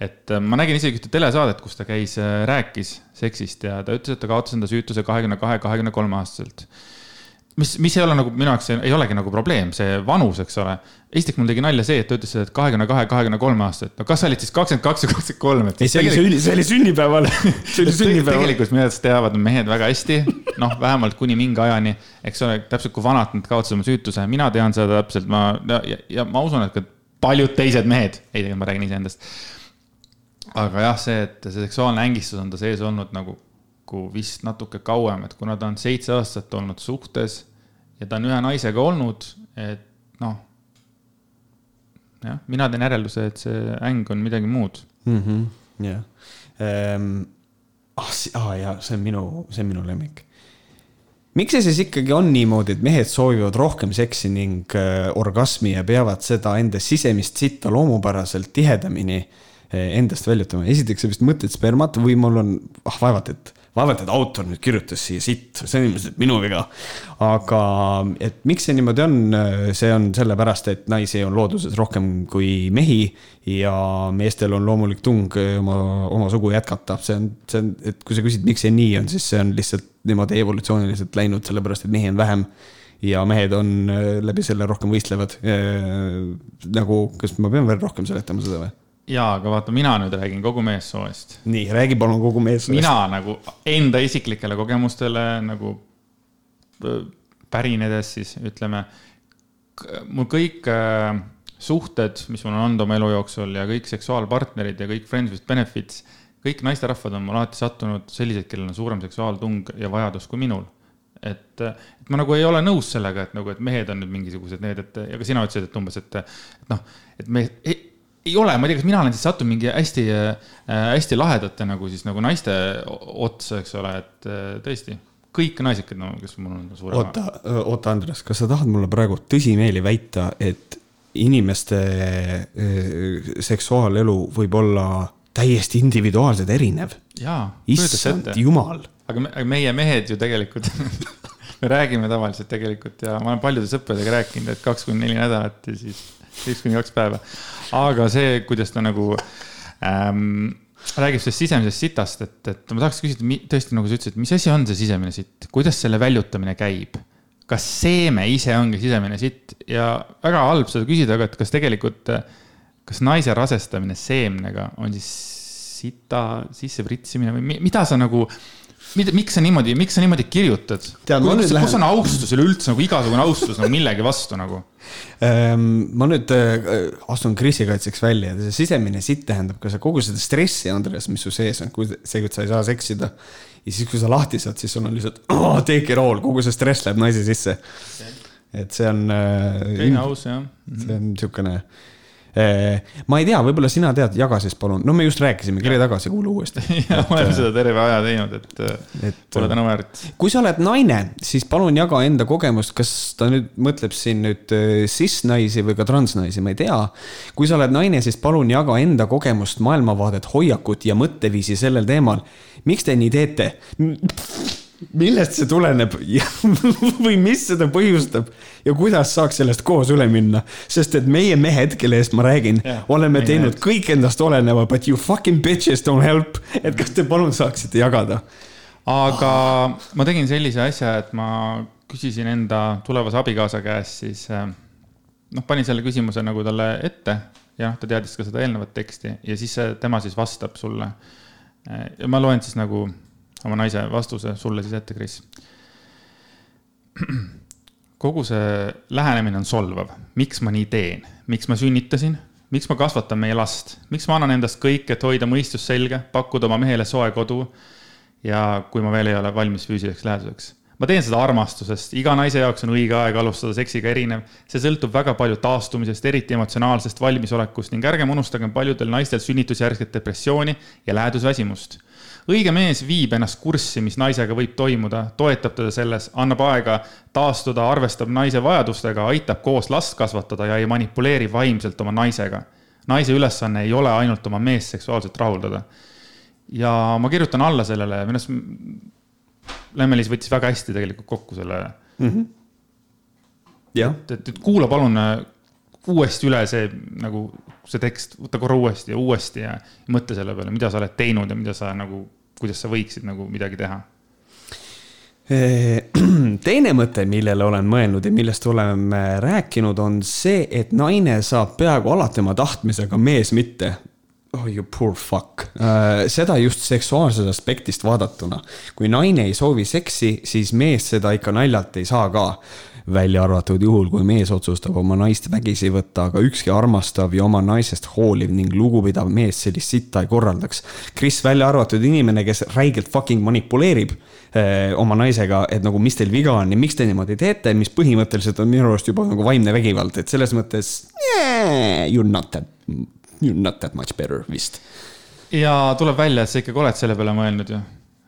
et äh, ma nägin isegi ühte telesaadet, kus ta käis, rääkis seksist ja ta ütles, et ta kaotas enda süütuse kahekümne kahe, kahekümne kolme aastaselt mis, mis ei ole nagu minu jaoks ei olegi nagu probleem, see vanus, eks ole. esiteks mul tegi nalja see, et ta ütles, et kahekümne kahe, kahekümne kolme aastaselt, no kas sa olid siis kakskümmend kaks või kakskümmend kolm, et. ei, see oli sünni, see oli sünnipäeval. see oli sünnipäeval. tegelikult minu arvates teavad mehed väga hästi, noh, vähemalt kuni mingi ajani, eks ole, täpselt kui vanad nad kaotasid oma süütuse, mina tean seda täpselt, ma ja, ja, ja ma usun, et ka paljud teised mehed, ei tegelikult ma räägin iseendast. aga jah, see, et see seksuaalne ängistus on ta sees olnud nagu kokku vist natuke kauem, et kuna ta on seitse aastat olnud suhtes ja ta on ühe naisega olnud, et noh. jah, mina teen järelduse, et see äng on midagi muud. -hmm, jah ehm,. ah, ah jaa, see on minu, see on minu lemmik. miks see siis ikkagi on niimoodi, et mehed soovivad rohkem seksi ning äh, orgasmi ja peavad seda enda sisemist sitta loomupäraselt tihedamini äh, endast väljutama? esiteks, sa vist mõtled spermat või mul on, ah vaevalt, et vaevalt, et autor nüüd kirjutas siia sitt, see on ilmselt minu viga. aga, et miks see niimoodi on, see on sellepärast, et naisi on looduses rohkem kui mehi ja meestel on loomulik tung oma, oma sugu jätkata, see on, see on, et kui sa küsid, miks see nii on, siis see on lihtsalt niimoodi evolutsiooniliselt läinud, sellepärast et mehi on vähem ja mehed on läbi selle rohkem võistlevad. nagu, kas ma pean veel rohkem seletama seda või? Jaa, aga vaata, mina nüüd räägin kogu meessoost. nii, räägi palun kogu meessoost. mina nagu enda isiklikele kogemustele nagu pärinedes siis ütleme, mul kõik äh, suhted, mis mul on olnud oma elu jooksul ja kõik seksuaalpartnerid ja kõik friends with benefits, kõik naisterahvad on mul alati sattunud sellised, kellel on suurem seksuaaltung ja vajadus kui minul et, et ma nagu ei ole nõus sellega, et nagu, et mehed on nüüd mingisugused need, et ja ka sina ütlesid, et umbes, et, et noh, et me ei, ei ole, ma ei tea, kas mina olen siis sattunud mingi hästi äh,, hästi lahedate nagu siis nagu naiste otsa, eks ole, et äh, tõesti kõik naised, no, kes mul on suurem. oota, oota, Andres, kas sa tahad mulle praegu tõsimeeli väita, et inimeste äh, seksuaalelu võib olla täiesti individuaalselt erinev? issand jumal. aga meie mehed ju tegelikult me räägime tavaliselt tegelikult ja ma olen paljude sõpradega rääkinud, et kaks kuni neli nädalat ja siis üks kuni kaks päeva. Aga see, kuidas ta nagu ähm, räägib sellest sisemisest sitast, et, et ma tahaks küsida, tõesti, nagu sa ütlesid, mis asi on see sisemine sitt, kuidas selle väljutamine käib? kas seeme ise ongi sisemine sitt ja väga halb seda küsida, aga et kas tegelikult, kas naise rasestamine seemnega on siis sita sisse pritsimine või mida sa nagu mida, miks sa niimoodi, miks sa niimoodi kirjutad? kus lähen... on austus üleüldse nagu igasugune austus nagu millegi vastu nagu ähm,? ma nüüd äh, astun Krisi kaitseks välja, see sisemine sitt tähendab ka kogu seda stressi, Andres, mis su sees on, kui see, et sa ei saa seksida. ja siis, kui sa lahti saad, siis sul on lihtsalt oh, take it all, kogu see stress läheb naise sisse. et see on äh,. teine aus jah. see on niisugune äh, Eh, ma ei tea, võib-olla sina tead, jaga siis palun, no me just rääkisime, kiri tagasi, kuula uuesti. jah, oleme seda terve aja teinud, et, et pole tänu väärt. kui sa oled naine, siis palun jaga enda kogemust, kas ta nüüd mõtleb siin nüüd cis-naisi või ka transnaisi, ma ei tea. kui sa oled naine, siis palun jaga enda kogemust, maailmavaadet, hoiakut ja mõtteviisi sellel teemal. miks te nii teete? millest see tuleneb või mis seda põhjustab ja kuidas saaks sellest koos üle minna, sest et meie mehed, kelle eest ma räägin yeah,, oleme teinud mehed. kõik endast oleneva, but you fucking bitches don't help. et kas te palun saaksite jagada? aga ma tegin sellise asja, et ma küsisin enda tulevase abikaasa käest siis äh, noh, panin selle küsimuse nagu talle ette ja noh, ta teadis ka seda eelnevat teksti ja siis tema siis vastab sulle. Äh, ja ma loen siis nagu oma naise vastuse sulle siis ette, Kris. kogu see lähenemine on solvav, miks ma nii teen, miks ma sünnitasin, miks ma kasvatan meie last, miks ma annan endast kõik, et hoida mõistus selge, pakkuda oma mehele soe kodu. ja kui ma veel ei ole valmis füüsiliseks läheduseks ma teen seda armastusest, iga naise jaoks on õige aeg alustada seksiga erinev. see sõltub väga palju taastumisest, eriti emotsionaalsest valmisolekust ning ärgem unustagem paljudel naistel sünnitusjärgset depressiooni ja lähedusväsimust õige mees viib ennast kurssi, mis naisega võib toimuda, toetab teda selles, annab aega taastuda, arvestab naise vajadustega, aitab koos last kasvatada ja ei manipuleeri vaimselt oma naisega. naise ülesanne ei ole ainult oma meest seksuaalselt rahuldada. ja ma kirjutan alla sellele, minu arust Lemmelis võttis väga hästi tegelikult kokku selle mm. -hmm. et, et, et kuula palun äh, uuesti üle see nagu see tekst, võta korra uuesti ja uuesti ja mõtle selle peale, mida sa oled teinud ja mida sa nagu kuidas sa võiksid nagu midagi teha? teine mõte, millele olen mõelnud ja millest oleme rääkinud, on see, et naine saab peaaegu alati oma tahtmisega, mees mitte. oh you poor fuck uh,. seda just seksuaalsest aspektist vaadatuna. kui naine ei soovi seksi, siis mees seda ikka naljalt ei saa ka välja arvatud juhul, kui mees otsustab oma naist vägisi võtta, aga ükski armastav ja oma naisest hooliv ning lugupidav mees sellist sitta ei korraldaks. Kris välja arvatud inimene, kes räigelt fucking manipuleerib eh, oma naisega, et nagu, mis teil viga on ja miks te niimoodi teete, mis põhimõtteliselt on minu arust juba nagu vaimne vägivald, et selles mõttes yeah,. You are not that, you are not that much better vist. ja tuleb välja, et sa ikkagi oled selle peale mõelnud ju.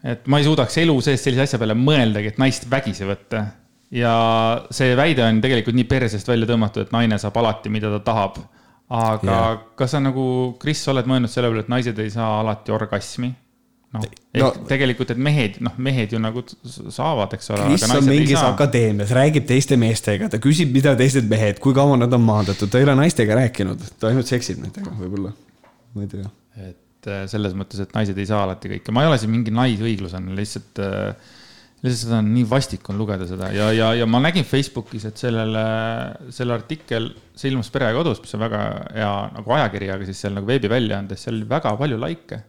et ma ei suudaks elu sees sellise asja peale mõeldagi, et naist vägisi võtta ja see väide on tegelikult nii persest välja tõmmatud, et naine saab alati, mida ta tahab. aga yeah. kas sa nagu, Kris, oled mõelnud selle peale, et naised ei saa alati orgasmi? noh, ehk no, tegelikult, et mehed, noh, mehed ju nagu saavad, eks ole. Kris on mingis akadeemias, räägib teiste meestega, ta küsib, mida teised mehed, kui kaua nad on maandatud, ta ei ole naistega rääkinud, ta ainult seksib nendega võib-olla, ma ei tea. et äh, selles mõttes, et naised ei saa alati kõike, ma ei ole siin mingi naisõiglane, lihtsalt äh, lihtsalt seda on nii vastik on lugeda seda ja, ja, ja ma nägin Facebookis, et sellele, selle artikkel, see ilmus Pere ja kodus, mis on väga hea nagu ajakiri, aga siis seal nagu veebiväljaandes, seal oli väga palju likee.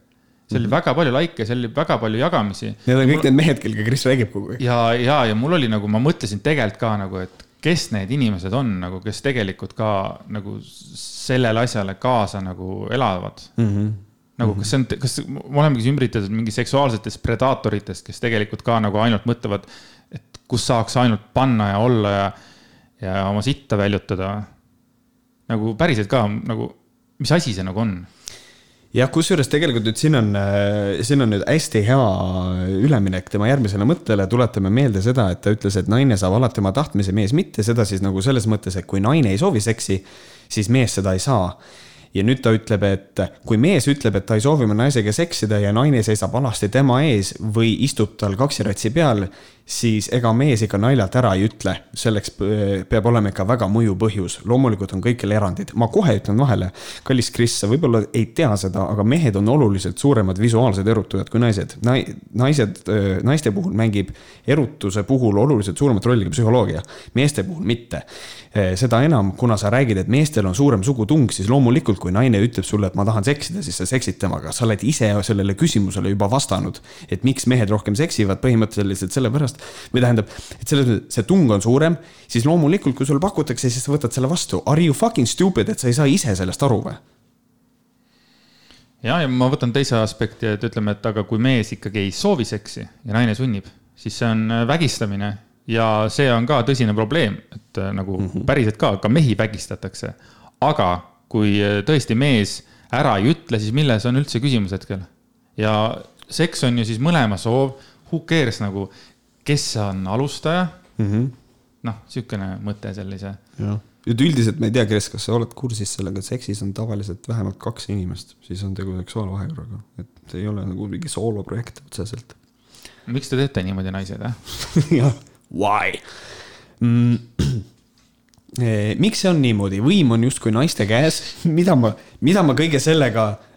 seal oli -hmm. väga palju likee, seal oli väga palju jagamisi. Need on kõik mul... need mehed, kellega Kris räägib kogu aeg. ja, ja, ja mul oli nagu, ma mõtlesin tegelikult ka nagu, et kes need inimesed on nagu, kes tegelikult ka nagu sellele asjale kaasa nagu elavad mm. -hmm nagu kas see on, kas me olemegi ümbritatud mingi seksuaalsetest predaatoritest, kes tegelikult ka nagu ainult mõtlevad, et kus saaks ainult panna ja olla ja, ja oma sitta väljutada. nagu päriselt ka nagu, mis asi see nagu on? jah, kusjuures tegelikult nüüd siin on, siin on nüüd hästi hea üleminek tema järgmisele mõttele, tuletame meelde seda, et ta ütles, et naine saab alati oma tahtmise, mees mitte, seda siis nagu selles mõttes, et kui naine ei soovi seksi, siis mees seda ei saa ja nüüd ta ütleb, et kui mees ütleb, et ta ei soovi oma naisega seksida ja naine seisab alasti tema ees või istub tal kaksiratsi peal, siis ega mees ikka naljalt ära ei ütle. selleks peab olema ikka väga mõju põhjus. loomulikult on kõikjal erandid. ma kohe ütlen vahele, kallis Kris, sa võib-olla ei tea seda, aga mehed on oluliselt suuremad visuaalsed erutujad kui naised. naised, naiste puhul mängib erutuse puhul oluliselt suuremat rolli ka psühholoogia, meeste puhul mitte seda enam, kuna sa räägid, et meestel on suurem sugutung, siis loomulikult, kui naine ütleb sulle, et ma tahan seksida, siis sa seksid temaga, sa oled ise sellele küsimusele juba vastanud. et miks mehed rohkem seksivad, põhimõtteliselt sellepärast, või tähendab, et selles mõttes see tung on suurem, siis loomulikult, kui sulle pakutakse, siis sa võtad selle vastu. Are you fucking stupid, et sa ei saa ise sellest aru või? ja, ja ma võtan teise aspekti, et ütleme, et aga kui mees ikkagi ei soovi seksi ja naine sunnib, siis see on vägistamine ja see on ka tõsine probleem, et äh, nagu mm -hmm. päriselt ka, ka mehi vägistatakse. aga kui äh, tõesti mees ära ei ütle, siis milles on üldse küsimus hetkel? ja seks on ju siis mõlema soov, who cares nagu, kes on alustaja mm -hmm.. noh, sihukene mõte sellise. jah, et üldiselt ma ei tea, Kres, kas sa oled kursis sellega, et seksis on tavaliselt vähemalt kaks inimest, siis on tegu seksuaalvahekorraga, et ei ole nagu mingi sooloprojekt otseselt. miks te teete niimoodi, naised, jah jah why mm.? Eh, miks see on niimoodi, võim on justkui naiste käes, mida ma, mida ma kõige sellega eh,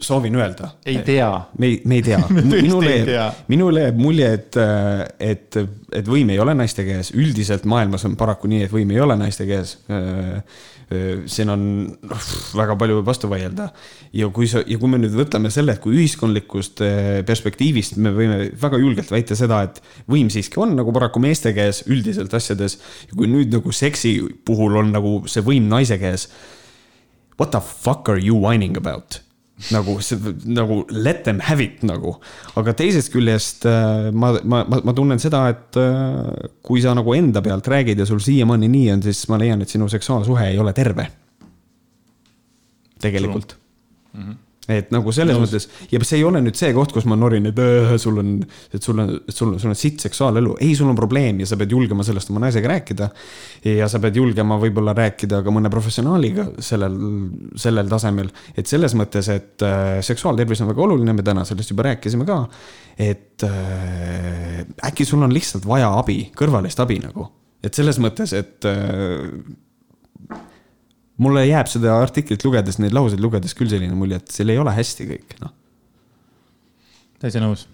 soovin öelda? ei tea. me ei, me ei tea minule jääb, minule jääb mulje, et, et, et võim ei ole naiste käes, üldiselt maailmas on paraku nii, et võim ei ole naiste käes siin on noh, väga palju vastu vaielda. ja kui sa, ja kui me nüüd võtame selle, et kui ühiskondlikust perspektiivist me võime väga julgelt väita seda, et võim siiski on nagu paraku meeste käes üldiselt asjades. ja kui nüüd nagu seksi puhul on nagu see võim naise käes. What the fuck are you whining about? nagu nagu let them have it nagu. aga teisest küljest äh, ma, ma, ma, ma tunnen seda, et äh, kui sa nagu enda pealt räägid ja sul siiamaani nii on, siis ma leian, et sinu seksuaalsuhe ei ole terve. tegelikult. Mm -hmm et nagu selles Nõus. mõttes ja see ei ole nüüd see koht, kus ma norin, et äh, sul on, et sul on, sul on, sul on sitt seksuaalelu. ei, sul on probleem ja sa pead julgema sellest oma naisega rääkida. ja sa pead julgema võib-olla rääkida ka mõne professionaaliga sellel, sellel tasemel. et selles mõttes, et äh, seksuaaltervis on väga oluline, me täna sellest juba rääkisime ka. et äh, äkki sul on lihtsalt vaja abi, kõrvalist abi nagu. et selles mõttes, et äh, mulle jääb seda artiklit lugedes, neid lauseid lugedes küll selline mulje, et seal ei ole hästi kõik, noh. täitsa nõus.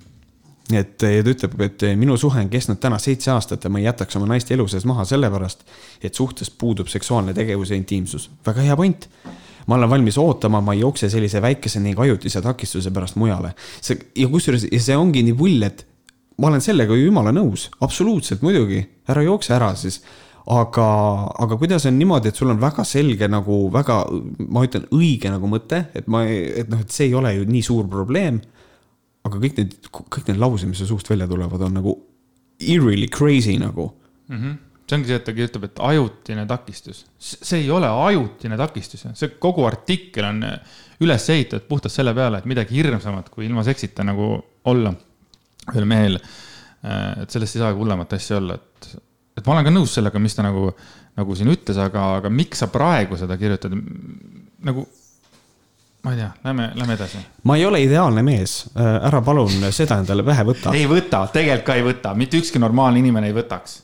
et ta ütleb, et minu suhe on kestnud täna seitse aastat ja ma ei jätaks oma naist elu sees maha sellepärast, et suhtes puudub seksuaalne tegevus ja intiimsus. väga hea point. ma olen valmis ootama, ma ei jookse sellise väikese ning ajutise takistuse pärast mujale. see ja kusjuures, ja see ongi nii pull, et ma olen sellega ju jumala nõus, absoluutselt muidugi, ära jookse ära siis aga, aga kuidas on niimoodi, et sul on väga selge nagu väga, ma ütlen õige nagu mõte, et ma, et noh, et see ei ole ju nii suur probleem. aga kõik need, kõik need laused, mis su suust välja tulevad, on nagu eerily crazy nagu mm. -hmm see ongi see, et ta kirjutab, et ajutine takistus. see ei ole ajutine takistus, see kogu artikkel on üles ehitatud puhtalt selle peale, et midagi hirmsamat kui ilma seksita nagu olla ühel mehel. et sellest ei saagi hullemat asja olla, et et ma olen ka nõus sellega, mis ta nagu, nagu siin ütles, aga, aga miks sa praegu seda kirjutad? nagu, ma ei tea, lähme, lähme edasi. ma ei ole ideaalne mees, ära palun seda endale pähe võta. ei võta, tegelikult ka ei võta, mitte ükski normaalne inimene ei võtaks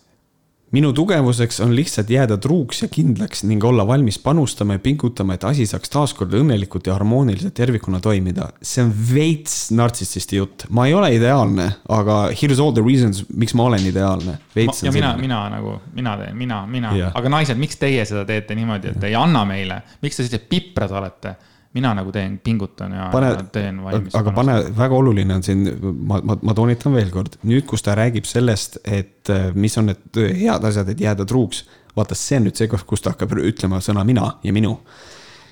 minu tugevuseks on lihtsalt jääda truuks ja kindlaks ning olla valmis panustama ja pingutama, et asi saaks taaskord õnnelikult ja harmooniliselt tervikuna toimida. see on veits nartsissisti jutt, ma ei ole ideaalne, aga here's all the reasons, miks ma olen ideaalne. ja mina, mina nagu, mina teen, mina, mina yeah., aga naised, miks teie seda teete niimoodi, et ei anna meile, miks te sellised piprad olete? Mina nagu teen, pingutan ja, pane, teen valmis. aga pane, väga oluline on siin, ma, ma, ma toonitan veel kord, nüüd, kus ta räägib sellest, et äh, mis on need head asjad, et jääda truuks. vaata, see on nüüd see koht, kus ta hakkab ütlema sõna mina ja minu.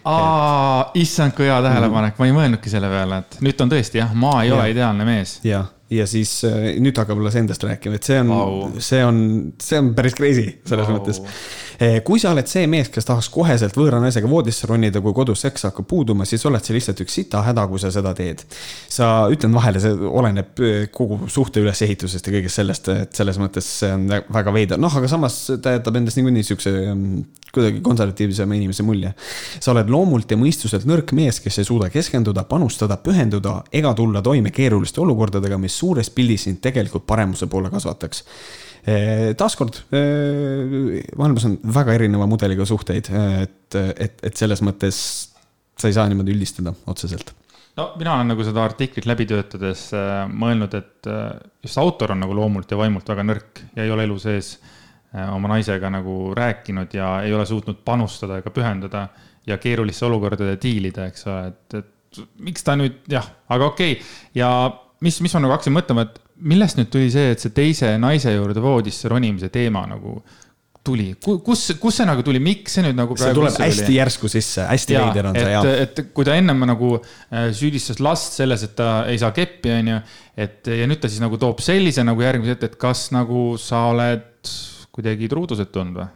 aa, issand, kui hea tähelepanek mm., ma ei mõelnudki selle peale, et nüüd on tõesti jah, ma ei ja. ole ideaalne mees. jah ja siis äh, nüüd hakkab alles endast rääkima, et see on wow., see on, see on päris crazy selles wow. mõttes. Eh, kui sa oled see mees, kes tahaks koheselt võõra naisega voodisse ronida, kui kodus seks hakkab puuduma, siis oled sa lihtsalt üks sita häda, kui sa seda teed. sa, ütlen vahele, see oleneb eh, kogu suhte ülesehitusest ja kõigest sellest, et selles mõttes see on väga veider, noh, aga samas ta jätab endast niikuinii siukse mm, kuidagi konservatiivsema inimese mulje. sa oled loomult ja mõistuselt nõrk mees, kes ei suuda keskenduda, panustada, pühenduda ega tulla toime keeruliste olukordadega, mis suures pildis sind tegelikult paremuse poole kasvataks taaskord, maailmas on väga erineva mudeliga suhteid, et, et, et selles mõttes sa ei saa niimoodi üldistada otseselt no mina olen nagu seda artiklit läbi töötades mõelnud, et just autor on nagu loomult ja vaimult väga nõrk ja ei ole elu sees oma naisega nagu rääkinud ja ei ole suutnud panustada ega pühendada ja keeruliste olukordade diilida, eks ole, et, et miks ta nüüd jah, aga okei okay. ja mis, mis ma nagu hakkasin mõtlema, et millest nüüd tuli see, et see teise naise juurde voodisse ronimise teema nagu tuli, kus, kus see nagu tuli, miks see nüüd nagu see tuleb hästi tuli? järsku sisse, hästi veider on see jah. et kui ta ennem nagu äh, süüdistas last selles, et ta ei saa keppi, on ju. et ja nüüd ta siis nagu toob sellise nagu järgmise ette, et kas nagu sa oled kuidagi truudusetu olnud või?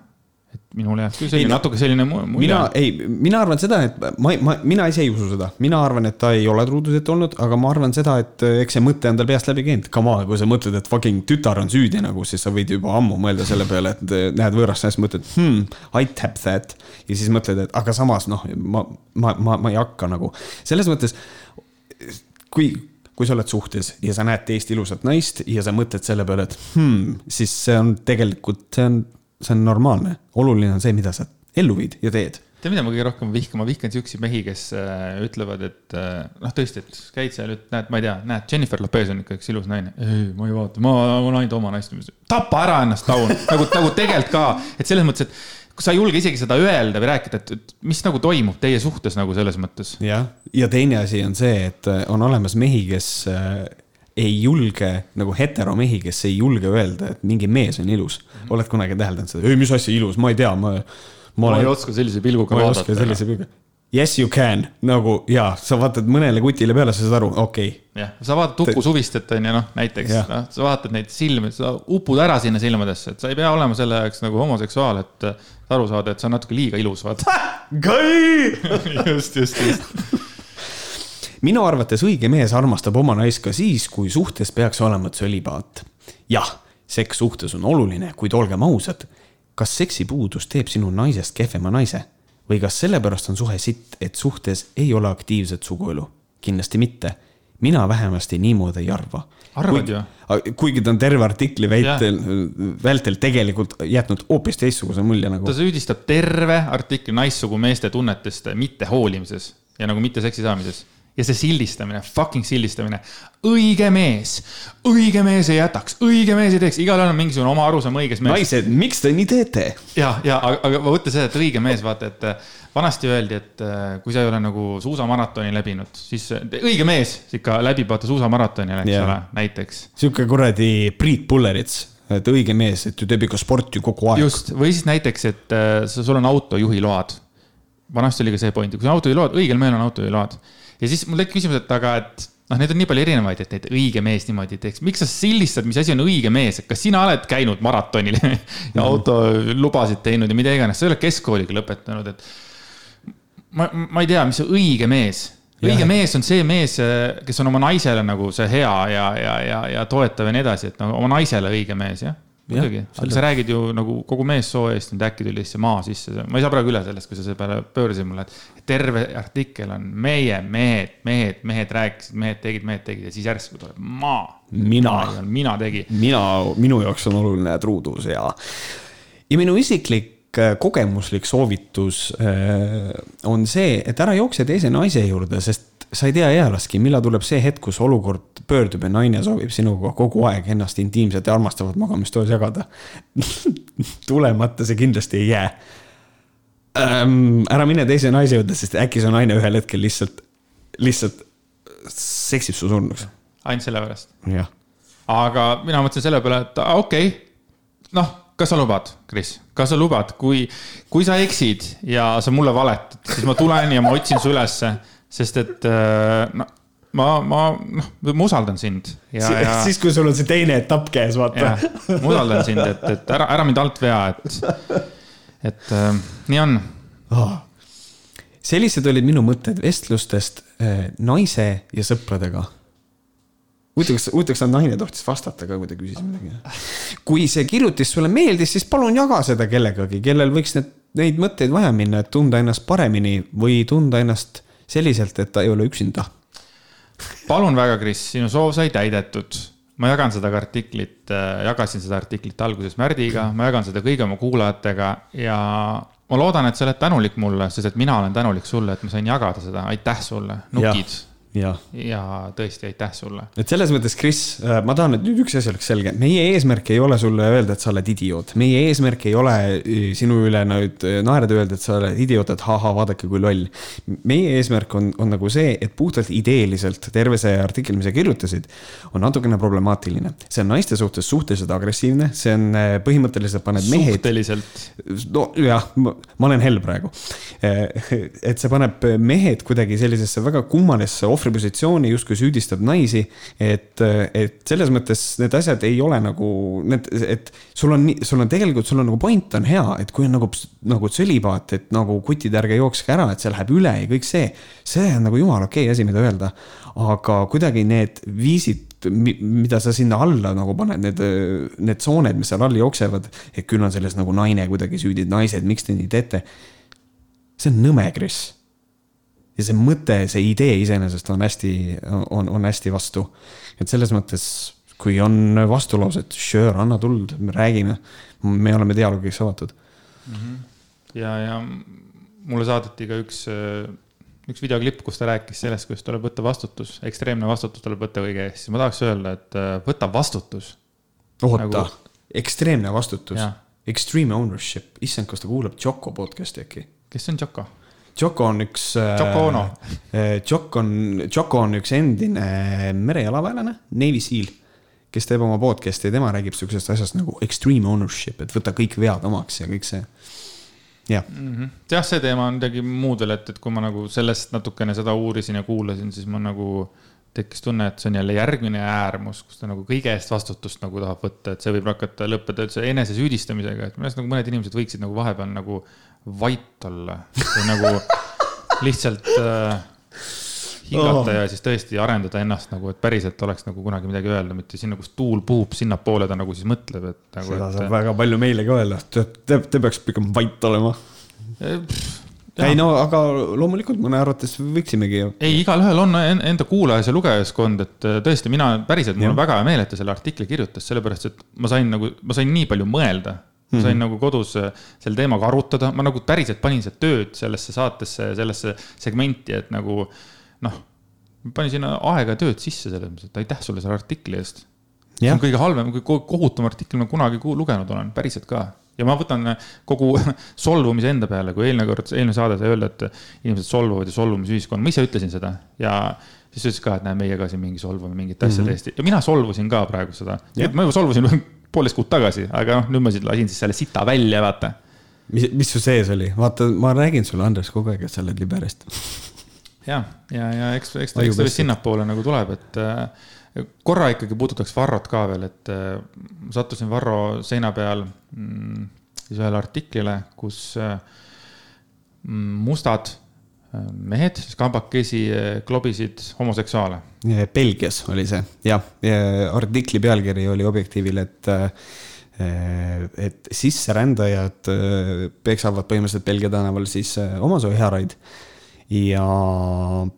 Et minul jääb küll selline, natuke selline mulje. mina, ei, mina arvan seda, et ma, ma, mina ise ei usu seda, mina arvan, et ta ei ole truudusetu olnud, aga ma arvan seda, et eh, eks see mõte on tal peast läbi käinud. Come on, kui sa mõtled, et fucking tütar on süüdi nagu, siis sa võid juba ammu mõelda selle peale, et eh, näed võõrast naist, mõtled hmm,, I tap that. ja siis mõtled, et aga samas noh, ma, ma, ma, ma ei hakka nagu, selles mõttes kui, kui sa oled suhtes ja sa näed teist ilusat naist ja sa mõtled selle peale, et hmm, siis see on tegelikult, see on see on normaalne, oluline on see, mida sa ellu viid ja teed tead, mida ma kõige rohkem vihkan, ma vihkan siukseid mehi, kes äh, ütlevad, et äh, noh, tõesti, et käid seal, näed, ma ei tea, näed, Jennifer Lopez on ikka üks ilus naine. ei, ma ei vaata, ma, ma olen ainult oma naist. tapa ära ennast, Taun, nagu, nagu tegelikult ka, et selles mõttes, et kui sa ei julge isegi seda öelda või rääkida, et, et mis nagu toimub teie suhtes nagu selles mõttes. jah, ja teine asi on see, et äh, on olemas mehi, kes äh, ei julge nagu heteromehi, kes ei julge öelda, et mingi mees on ilus. -hmm. oled kunagi täheldanud seda, ei, mis asja ilus, ma ei tea, ma. ma olen... ei oska sellise pilguga vaadata. ma ei oska sellise pilguga. Yes you can, nagu jaa, sa vaatad mõnele kutile peale, sa saad aru, okei okay.. jah, sa vaatad Uku Suvistet on ju noh, näiteks, noh, sa vaatad neid silmi, sa upud ära sinna silmadesse, et sa ei pea olema selle jaoks nagu homoseksuaal, et aru saada, et sa oled natuke liiga ilus, vaata. just, just, just minu arvates õige mees armastab oma naist ka siis, kui suhtes peaks olema tsölibaat. jah, seks suhtes on oluline, kuid olgem ausad, kas seksi puudus teeb sinu naisest kehvema naise või kas sellepärast on suhe sitt, et suhtes ei ole aktiivset suguelu? kindlasti mitte. mina vähemasti niimoodi ei arva. arvad ju? kuigi ta on terve artikli väitel, vältel tegelikult jätnud hoopis teistsuguse mulje nagu. ta süüdistab terve artikli naissugu meeste tunnetest mittehoolimises ja nagu mitte seksi saamises ja see sildistamine, fucking sildistamine. õige mees, õige mees ei jätaks, õige mees ei teeks, igalühel on mingisugune oma arusaam õiges mees. naised, miks te nii teete? ja, ja aga, aga mõtle seda, et õige mees, vaata, et äh, vanasti öeldi, et äh, kui sa ei ole nagu suusamaratoni läbinud, siis äh, õige mees ikka läbib vaata suusamaratoni, eks ole, näiteks. sihuke kuradi Priit Pullerits, et õige mees, et ju teeb ikka sporti kogu aeg. just, või siis näiteks, et sul on autojuhiload. vanasti oli ka see point, kui sul on autojuhiload, õigel mehel on autojuhiload. Ja siis mul tekib küsimus, et aga, et noh, neid on nii palju erinevaid, et neid õige mees niimoodi ei teeks. miks sa sildistad, mis asi on õige mees, et kas sina oled käinud maratonil ja autolubasid teinud ja mida iganes, sa ei ole keskkooliga lõpetanud, et. ma, ma ei tea, mis see õige mees õige Jah. mees on see mees, kes on oma naisele nagu see hea ja, ja, ja, ja toetav ja nii edasi, et no oma naisele õige mees, jah. Muidugi, sa räägid ju nagu kogu meessoo eest, nüüd äkki tuli see maa sisse, ma ei saa praegu üle sellest, kui sa selle peale pöörasid mulle, et terve artikkel on meie mehed, mehed, mehed rääkisid, mehed tegid, mehed tegid ja siis järsku tuleb maa. Mina. mina tegin. mina, minu jaoks on oluline truudus ja, ja minu isiklik äh, kogemuslik soovitus äh, on see, et ära jookse teise naise juurde, sest sa ei tea ealastki, millal tuleb see hetk, kus olukord pöördub ja naine soovib sinuga kogu aeg ennast intiimselt ja armastavat magamistoas jagada tulemata see kindlasti ei jää ähm,. ära mine teise naise juurde, sest äkki see naine ühel hetkel lihtsalt, lihtsalt seksib su surnuks. ainult sellepärast. aga mina mõtlesin selle peale, et okei okay. noh, kas sa lubad, Kris, kas sa lubad, kui, kui sa eksid ja sa mulle valetad, siis ma tulen ja ma otsin su ülesse, sest et äh, no ma, ma noh, ma usaldan sind ja, siis, kui sul on see teine etapp käes, vaata ma usaldan sind, et, et ära, ära mind alt vea, et, et äh, nii on. oh.. sellised olid minu mõtted vestlustest äh, naise ja sõpradega. huvitav, kas, huvitav, kas naine tohtis vastata ka, kui ta küsis midagi? kui see kirjutis sulle meeldis, siis palun jaga seda kellegagi, kellel võiks need, neid mõtteid vaja minna, et tunda ennast paremini või tunda ennast selliselt, et ta ei ole üksinda. palun väga, Kris, sinu soov sai täidetud. ma jagan seda ka artiklit, jagasin seda artiklit alguses Märdiga, ma jagan seda kõigi oma kuulajatega ja ma loodan, et sa oled tänulik mulle, sest et mina olen tänulik sulle, et ma sain jagada seda, aitäh sulle, nukid. jah ja tõesti aitäh sulle. et selles mõttes, Kris, ma tahan, et nüüd üks asi oleks selge, meie eesmärk ei ole sulle öelda, et sa oled idioot, meie eesmärk ei ole eh, sinu üle nüüd eh, naerda öelda, et sa oled idioot, et ahah, vaadake kui loll. meie eesmärk on, on nagu see, et puhtalt ideeliselt terve see artikkel, mis sa kirjutasid, on natukene problemaatiline. see on naiste suhtes suhteliselt agressiivne, see on põhimõtteliselt paneb mehed suhteliselt, nojah, ma olen hell praegu. et see paneb mehed kuidagi sellisesse väga kummalisse ohvripositsiooni, justkui süüdistab naisi. et, et selles mõttes need asjad ei ole nagu need, et sul on, sul on tegelikult, sul on nagu point on hea, et kui on nagu, nagu tsölibaat, et nagu kutid, ärge jookske ära, et see läheb üle ja kõik see. see on nagu jumala okei okay asi, mida öelda. aga kuidagi need viisid mi- mida sa sinna alla nagu paned, need, need tsooned, mis seal all jooksevad, et küll on selles nagu naine kuidagi süüdi, naised, miks te nii teete. see on nõme, Kris. Ja see mõte, see idee iseenesest on hästi, on, on hästi vastu. et selles mõttes, kui on vastulaused, sure, anna tuld, me räägime. me oleme dialoogiks avatud. ja, ja mulle saadeti ka üks, üks videoklipp, kus ta rääkis sellest, kuidas tuleb võtta vastutus, ekstreemne vastutus tuleb võtta kõige eest, siis ma tahaks öelda, et äh, võta vastutus. oota Nagu- ekstreemne vastutus extreme ownership, issand, kas ta kuulab Choco podcast'i äkki? kes on Tšoko? On üks. Choco Ono.. Choco on, Choco on üks endine merejalaväelane, Navy Seal, kes teeb oma podcast'i ja tema räägib sihukesest asjast nagu extreme ownership, et võta kõik vead omaks ja kõik see. jah, jah, see teema on midagi muud veel, et, et kui ma nagu sellest natukene seda uurisin ja kuulasin, siis ma nagu tekkis tunne, et see on jälle järgmine äärmus, kus ta nagu kõige eest vastutust nagu tahab võtta, et see võib hakata lõppeda üldse enesesüüdistamisega, et minu arust nagu mõned inimesed võiksid nagu vahepeal nagu vait olla või nagu lihtsalt äh, hingata Oh. ja siis tõesti arendada ennast nagu, et päriselt oleks nagu kunagi midagi öelda, mitte sinna, kus tuul puhub, sinnapoole ta nagu siis mõtleb, et nagu. seda saab väga palju meile ka öelda, te, te, te peaks pigem vait olema. ei no aga loomulikult mõne arvates võiksimegi ju. ei, igalühel on en- enda kuulajas ja lugejaskond, et äh, tõesti, mina päriselt, mul on väga hea meel, et ta selle artikli kirjutas, sellepärast et ma sain nagu, ma sain nii palju mõelda. Ma sain nagu kodus äh, selle teemaga arutada, ma nagu päriselt panin seda tööd sellesse saatesse, sellesse segmenti, et nagu noh, panin sinna aega ja tööd sisse selles mõttes, et aitäh sulle selle artikli eest. see on kõige halvem, kõige kohutavam artikkel, ma kunagi ku- lugenud olen, päriselt ka. ja ma võtan kogu solvumise enda peale, kui eelmine kord, eelmine saade sai öelda, et inimesed solvuvad ja solvumisühiskond, ma ise ütlesin seda ja siis ütles ka, et näe, meie ka siin mingi solvume mingit asja mm -hmm. täiesti ja mina solvusin ka praegu seda. Ma juba solvusin poolteist kuud tagasi, aga noh, nüüd ma siis lasin siis selle sita välja, vaata. mis, mis su sees oli, vaata, ma räägin sulle, Andres, kogu aeg, et sa oled liberist. ja, ja, ja eks, eks eks ta vist sinnapoole nagu tuleb, et äh, korra ikkagi puudutaks Varrot ka veel, et äh, sattusin Varro seina peal mm, siis ühele artiklile, kus äh, mm, mustad mehed kambakesi äh, klobisid homoseksuaale. Belgias oli see, jah, artikli pealkiri oli Objektiivil, et et sisserändajad peksavad põhimõtteliselt Belgia tänaval siis äh, omasooihääraid. ja,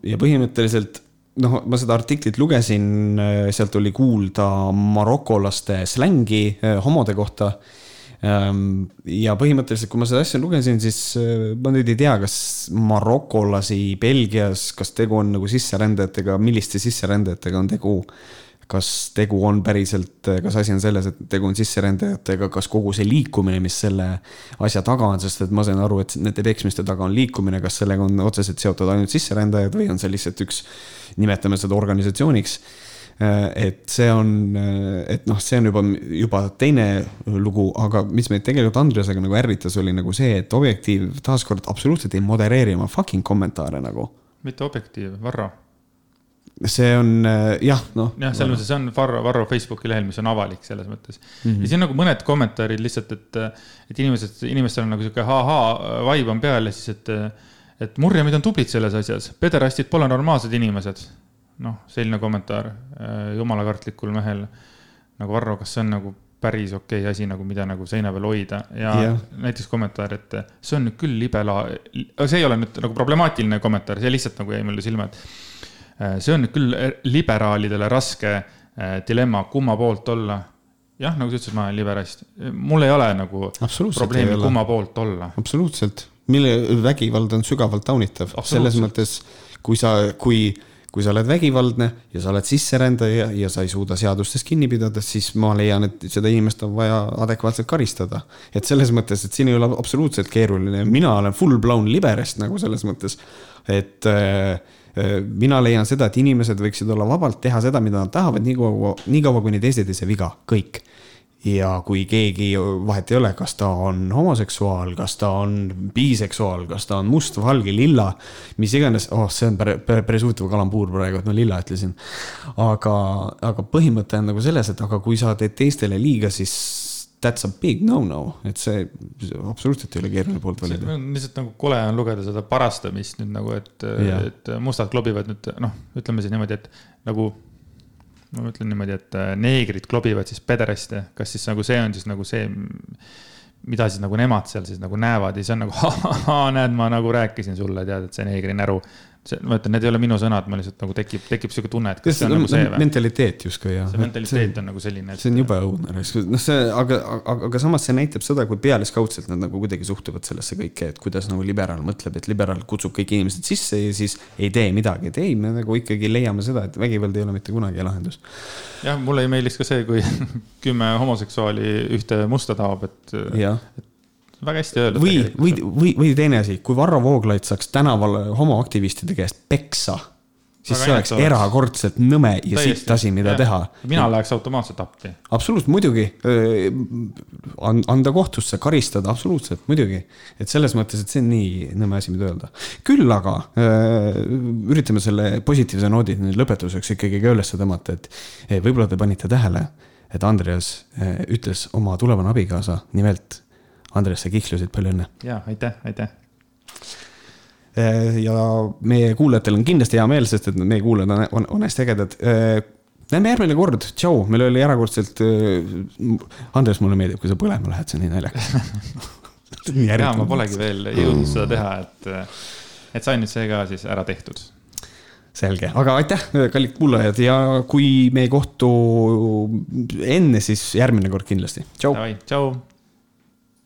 ja põhimõtteliselt noh, ma seda artiklit lugesin, sealt oli kuulda marokolaste slängi homode kohta ja põhimõtteliselt, kui ma seda asja lugesin, siis äh, ma nüüd ei tea, kas marokolasi Belgias, kas tegu on nagu sisserändajatega, milliste sisserändajatega on tegu. kas tegu on päriselt, kas asi on selles, et tegu on sisserändajatega, kas kogu see liikumine, mis selle asja taga on, sest et ma sain aru, et nende peksmiste taga on liikumine, kas sellega on otseselt seotud ainult sisserändajad või on see lihtsalt üks, nimetame seda organisatsiooniks et see on, et noh, see on juba, juba teine lugu, aga mis meid tegelikult Andresega nagu ärritas, oli nagu see, et Objektiiv taaskord absoluutselt ei modereeri oma fucking kommentaare nagu. mitte Objektiiv, Varro. see on jah, noh. jah, selles mõttes see on Varro, Varro Facebooki lehel, mis on avalik selles mõttes mm. -hmm. ja siin nagu mõned kommentaarid lihtsalt, et, et inimesed, inimestel on nagu sihuke ahaa vibe on peal ja siis, et, et murjamid on tublid selles asjas, pederastid pole normaalsed inimesed noh, selline kommentaar äh, jumalakartlikul mehel nagu Varro, kas see on nagu päris okei okay asi nagu, mida nagu seina peal hoida ja yeah. näiteks kommentaar, et see on nüüd küll libela-, see ei ole nüüd nagu problemaatiline kommentaar, see lihtsalt nagu jäi mulle silma, et äh, see on nüüd küll liberaalidele raske äh, dilemma, kumma poolt olla. jah, nagu sa ütlesid, ma olen liberast, mul ei ole nagu probleemi, kumma poolt olla. absoluutselt, mille vägivald on sügavalt taunitav, selles mõttes, kui sa, kui, kui sa oled vägivaldne ja sa oled sisserändaja ja sa ei suuda seadustest kinni pidada, siis ma leian, et seda inimest on vaja adekvaatselt karistada. et selles mõttes, et siin ei ole absoluutselt keeruline, mina olen full blown liberest nagu selles mõttes, et äh, äh, mina leian seda, et inimesed võiksid olla vabalt teha seda, mida nad tahavad, nii kaua, nii kaua, kuni teised ei saa viga, kõik ja kui keegi, vahet ei ole, kas ta on homoseksuaal, kas ta on biseksuaal, kas ta on must, valge, lilla, mis iganes, oh, see on päris, huvitav kalambuur praegu, et ma lilla ütlesin. aga, aga põhimõte on nagu selles, et aga kui sa teed teistele liiga, siis that's a big no-no, et see absoluutselt ei ole keeruline poolt valida. lihtsalt nagu kole on lugeda seda parastamist nüüd nagu, et et mustad klobivad nüüd noh, ütleme siis niimoodi, et nagu ma ütlen niimoodi, et äh, neegrid klobivad siis pederaste, kas siis nagu see on siis nagu see, mida siis nagu nemad seal siis nagu näevad ja siis on nagu, näed, ma nagu rääkisin sulle, tead, et see neegri näru. see, ma ütlen, need ei ole minu sõnad, ma lihtsalt nagu tekib, tekib sihuke tunne, et kas see on nagu see või? mentaliteet justkui jah. see mentaliteet on nagu selline, see on jube õudne, noh, see, aga, aga, aga samas see näitab seda, kui pealiskaudselt nad nagu kuidagi suhtuvad sellesse kõike, et kuidas nagu liberaal mõtleb, et liberaal kutsub kõik inimesed sisse ja siis ei tee midagi, et ei, me nagu ikkagi leiame seda, et vägivald ei ole mitte kunagi lahendus. jah, mulle ei meeldiks ka see, kui kümme homoseksuaali ühte musta taob, et jah, väga hästi öeldud. või, või, või, või teine asi, kui Varro Vooglaid saaks tänaval homoaktivistide käest peksa, siis Väga see oleks erakordselt nõme ja sitt asi, mida teha. mina läheks automaatselt appi. absoluutselt, muidugi. anda kohtusse, karistada, absoluutselt, muidugi. et selles mõttes, et see on nii nõme asi, mida öelda. küll aga üritame selle positiivse noodi nüüd lõpetuseks ikkagi ka üles tõmmata, et võib-olla te panite tähele, et Andreas ütles oma tulevane abikaasa, nimelt Andres, sa kihlusid, palju õnne. ja aitäh, aitäh. Eh, ja meie kuulajatel on kindlasti hea meel, sest et meie kuulajad on, on, on hästi ägedad. näeme järgmine kord, tšau, meil oli erakordselt. Andres, mulle meeldib, kui sa põlema lähed, see on nii naljakas. ja ma polegi veel jõudnud seda teha, et, et sai nüüd see ka siis ära tehtud. selge, aga aitäh, kallid kuulajad ja kui me ei kohtu enne, siis järgmine kord kindlasti, tšau. Tšau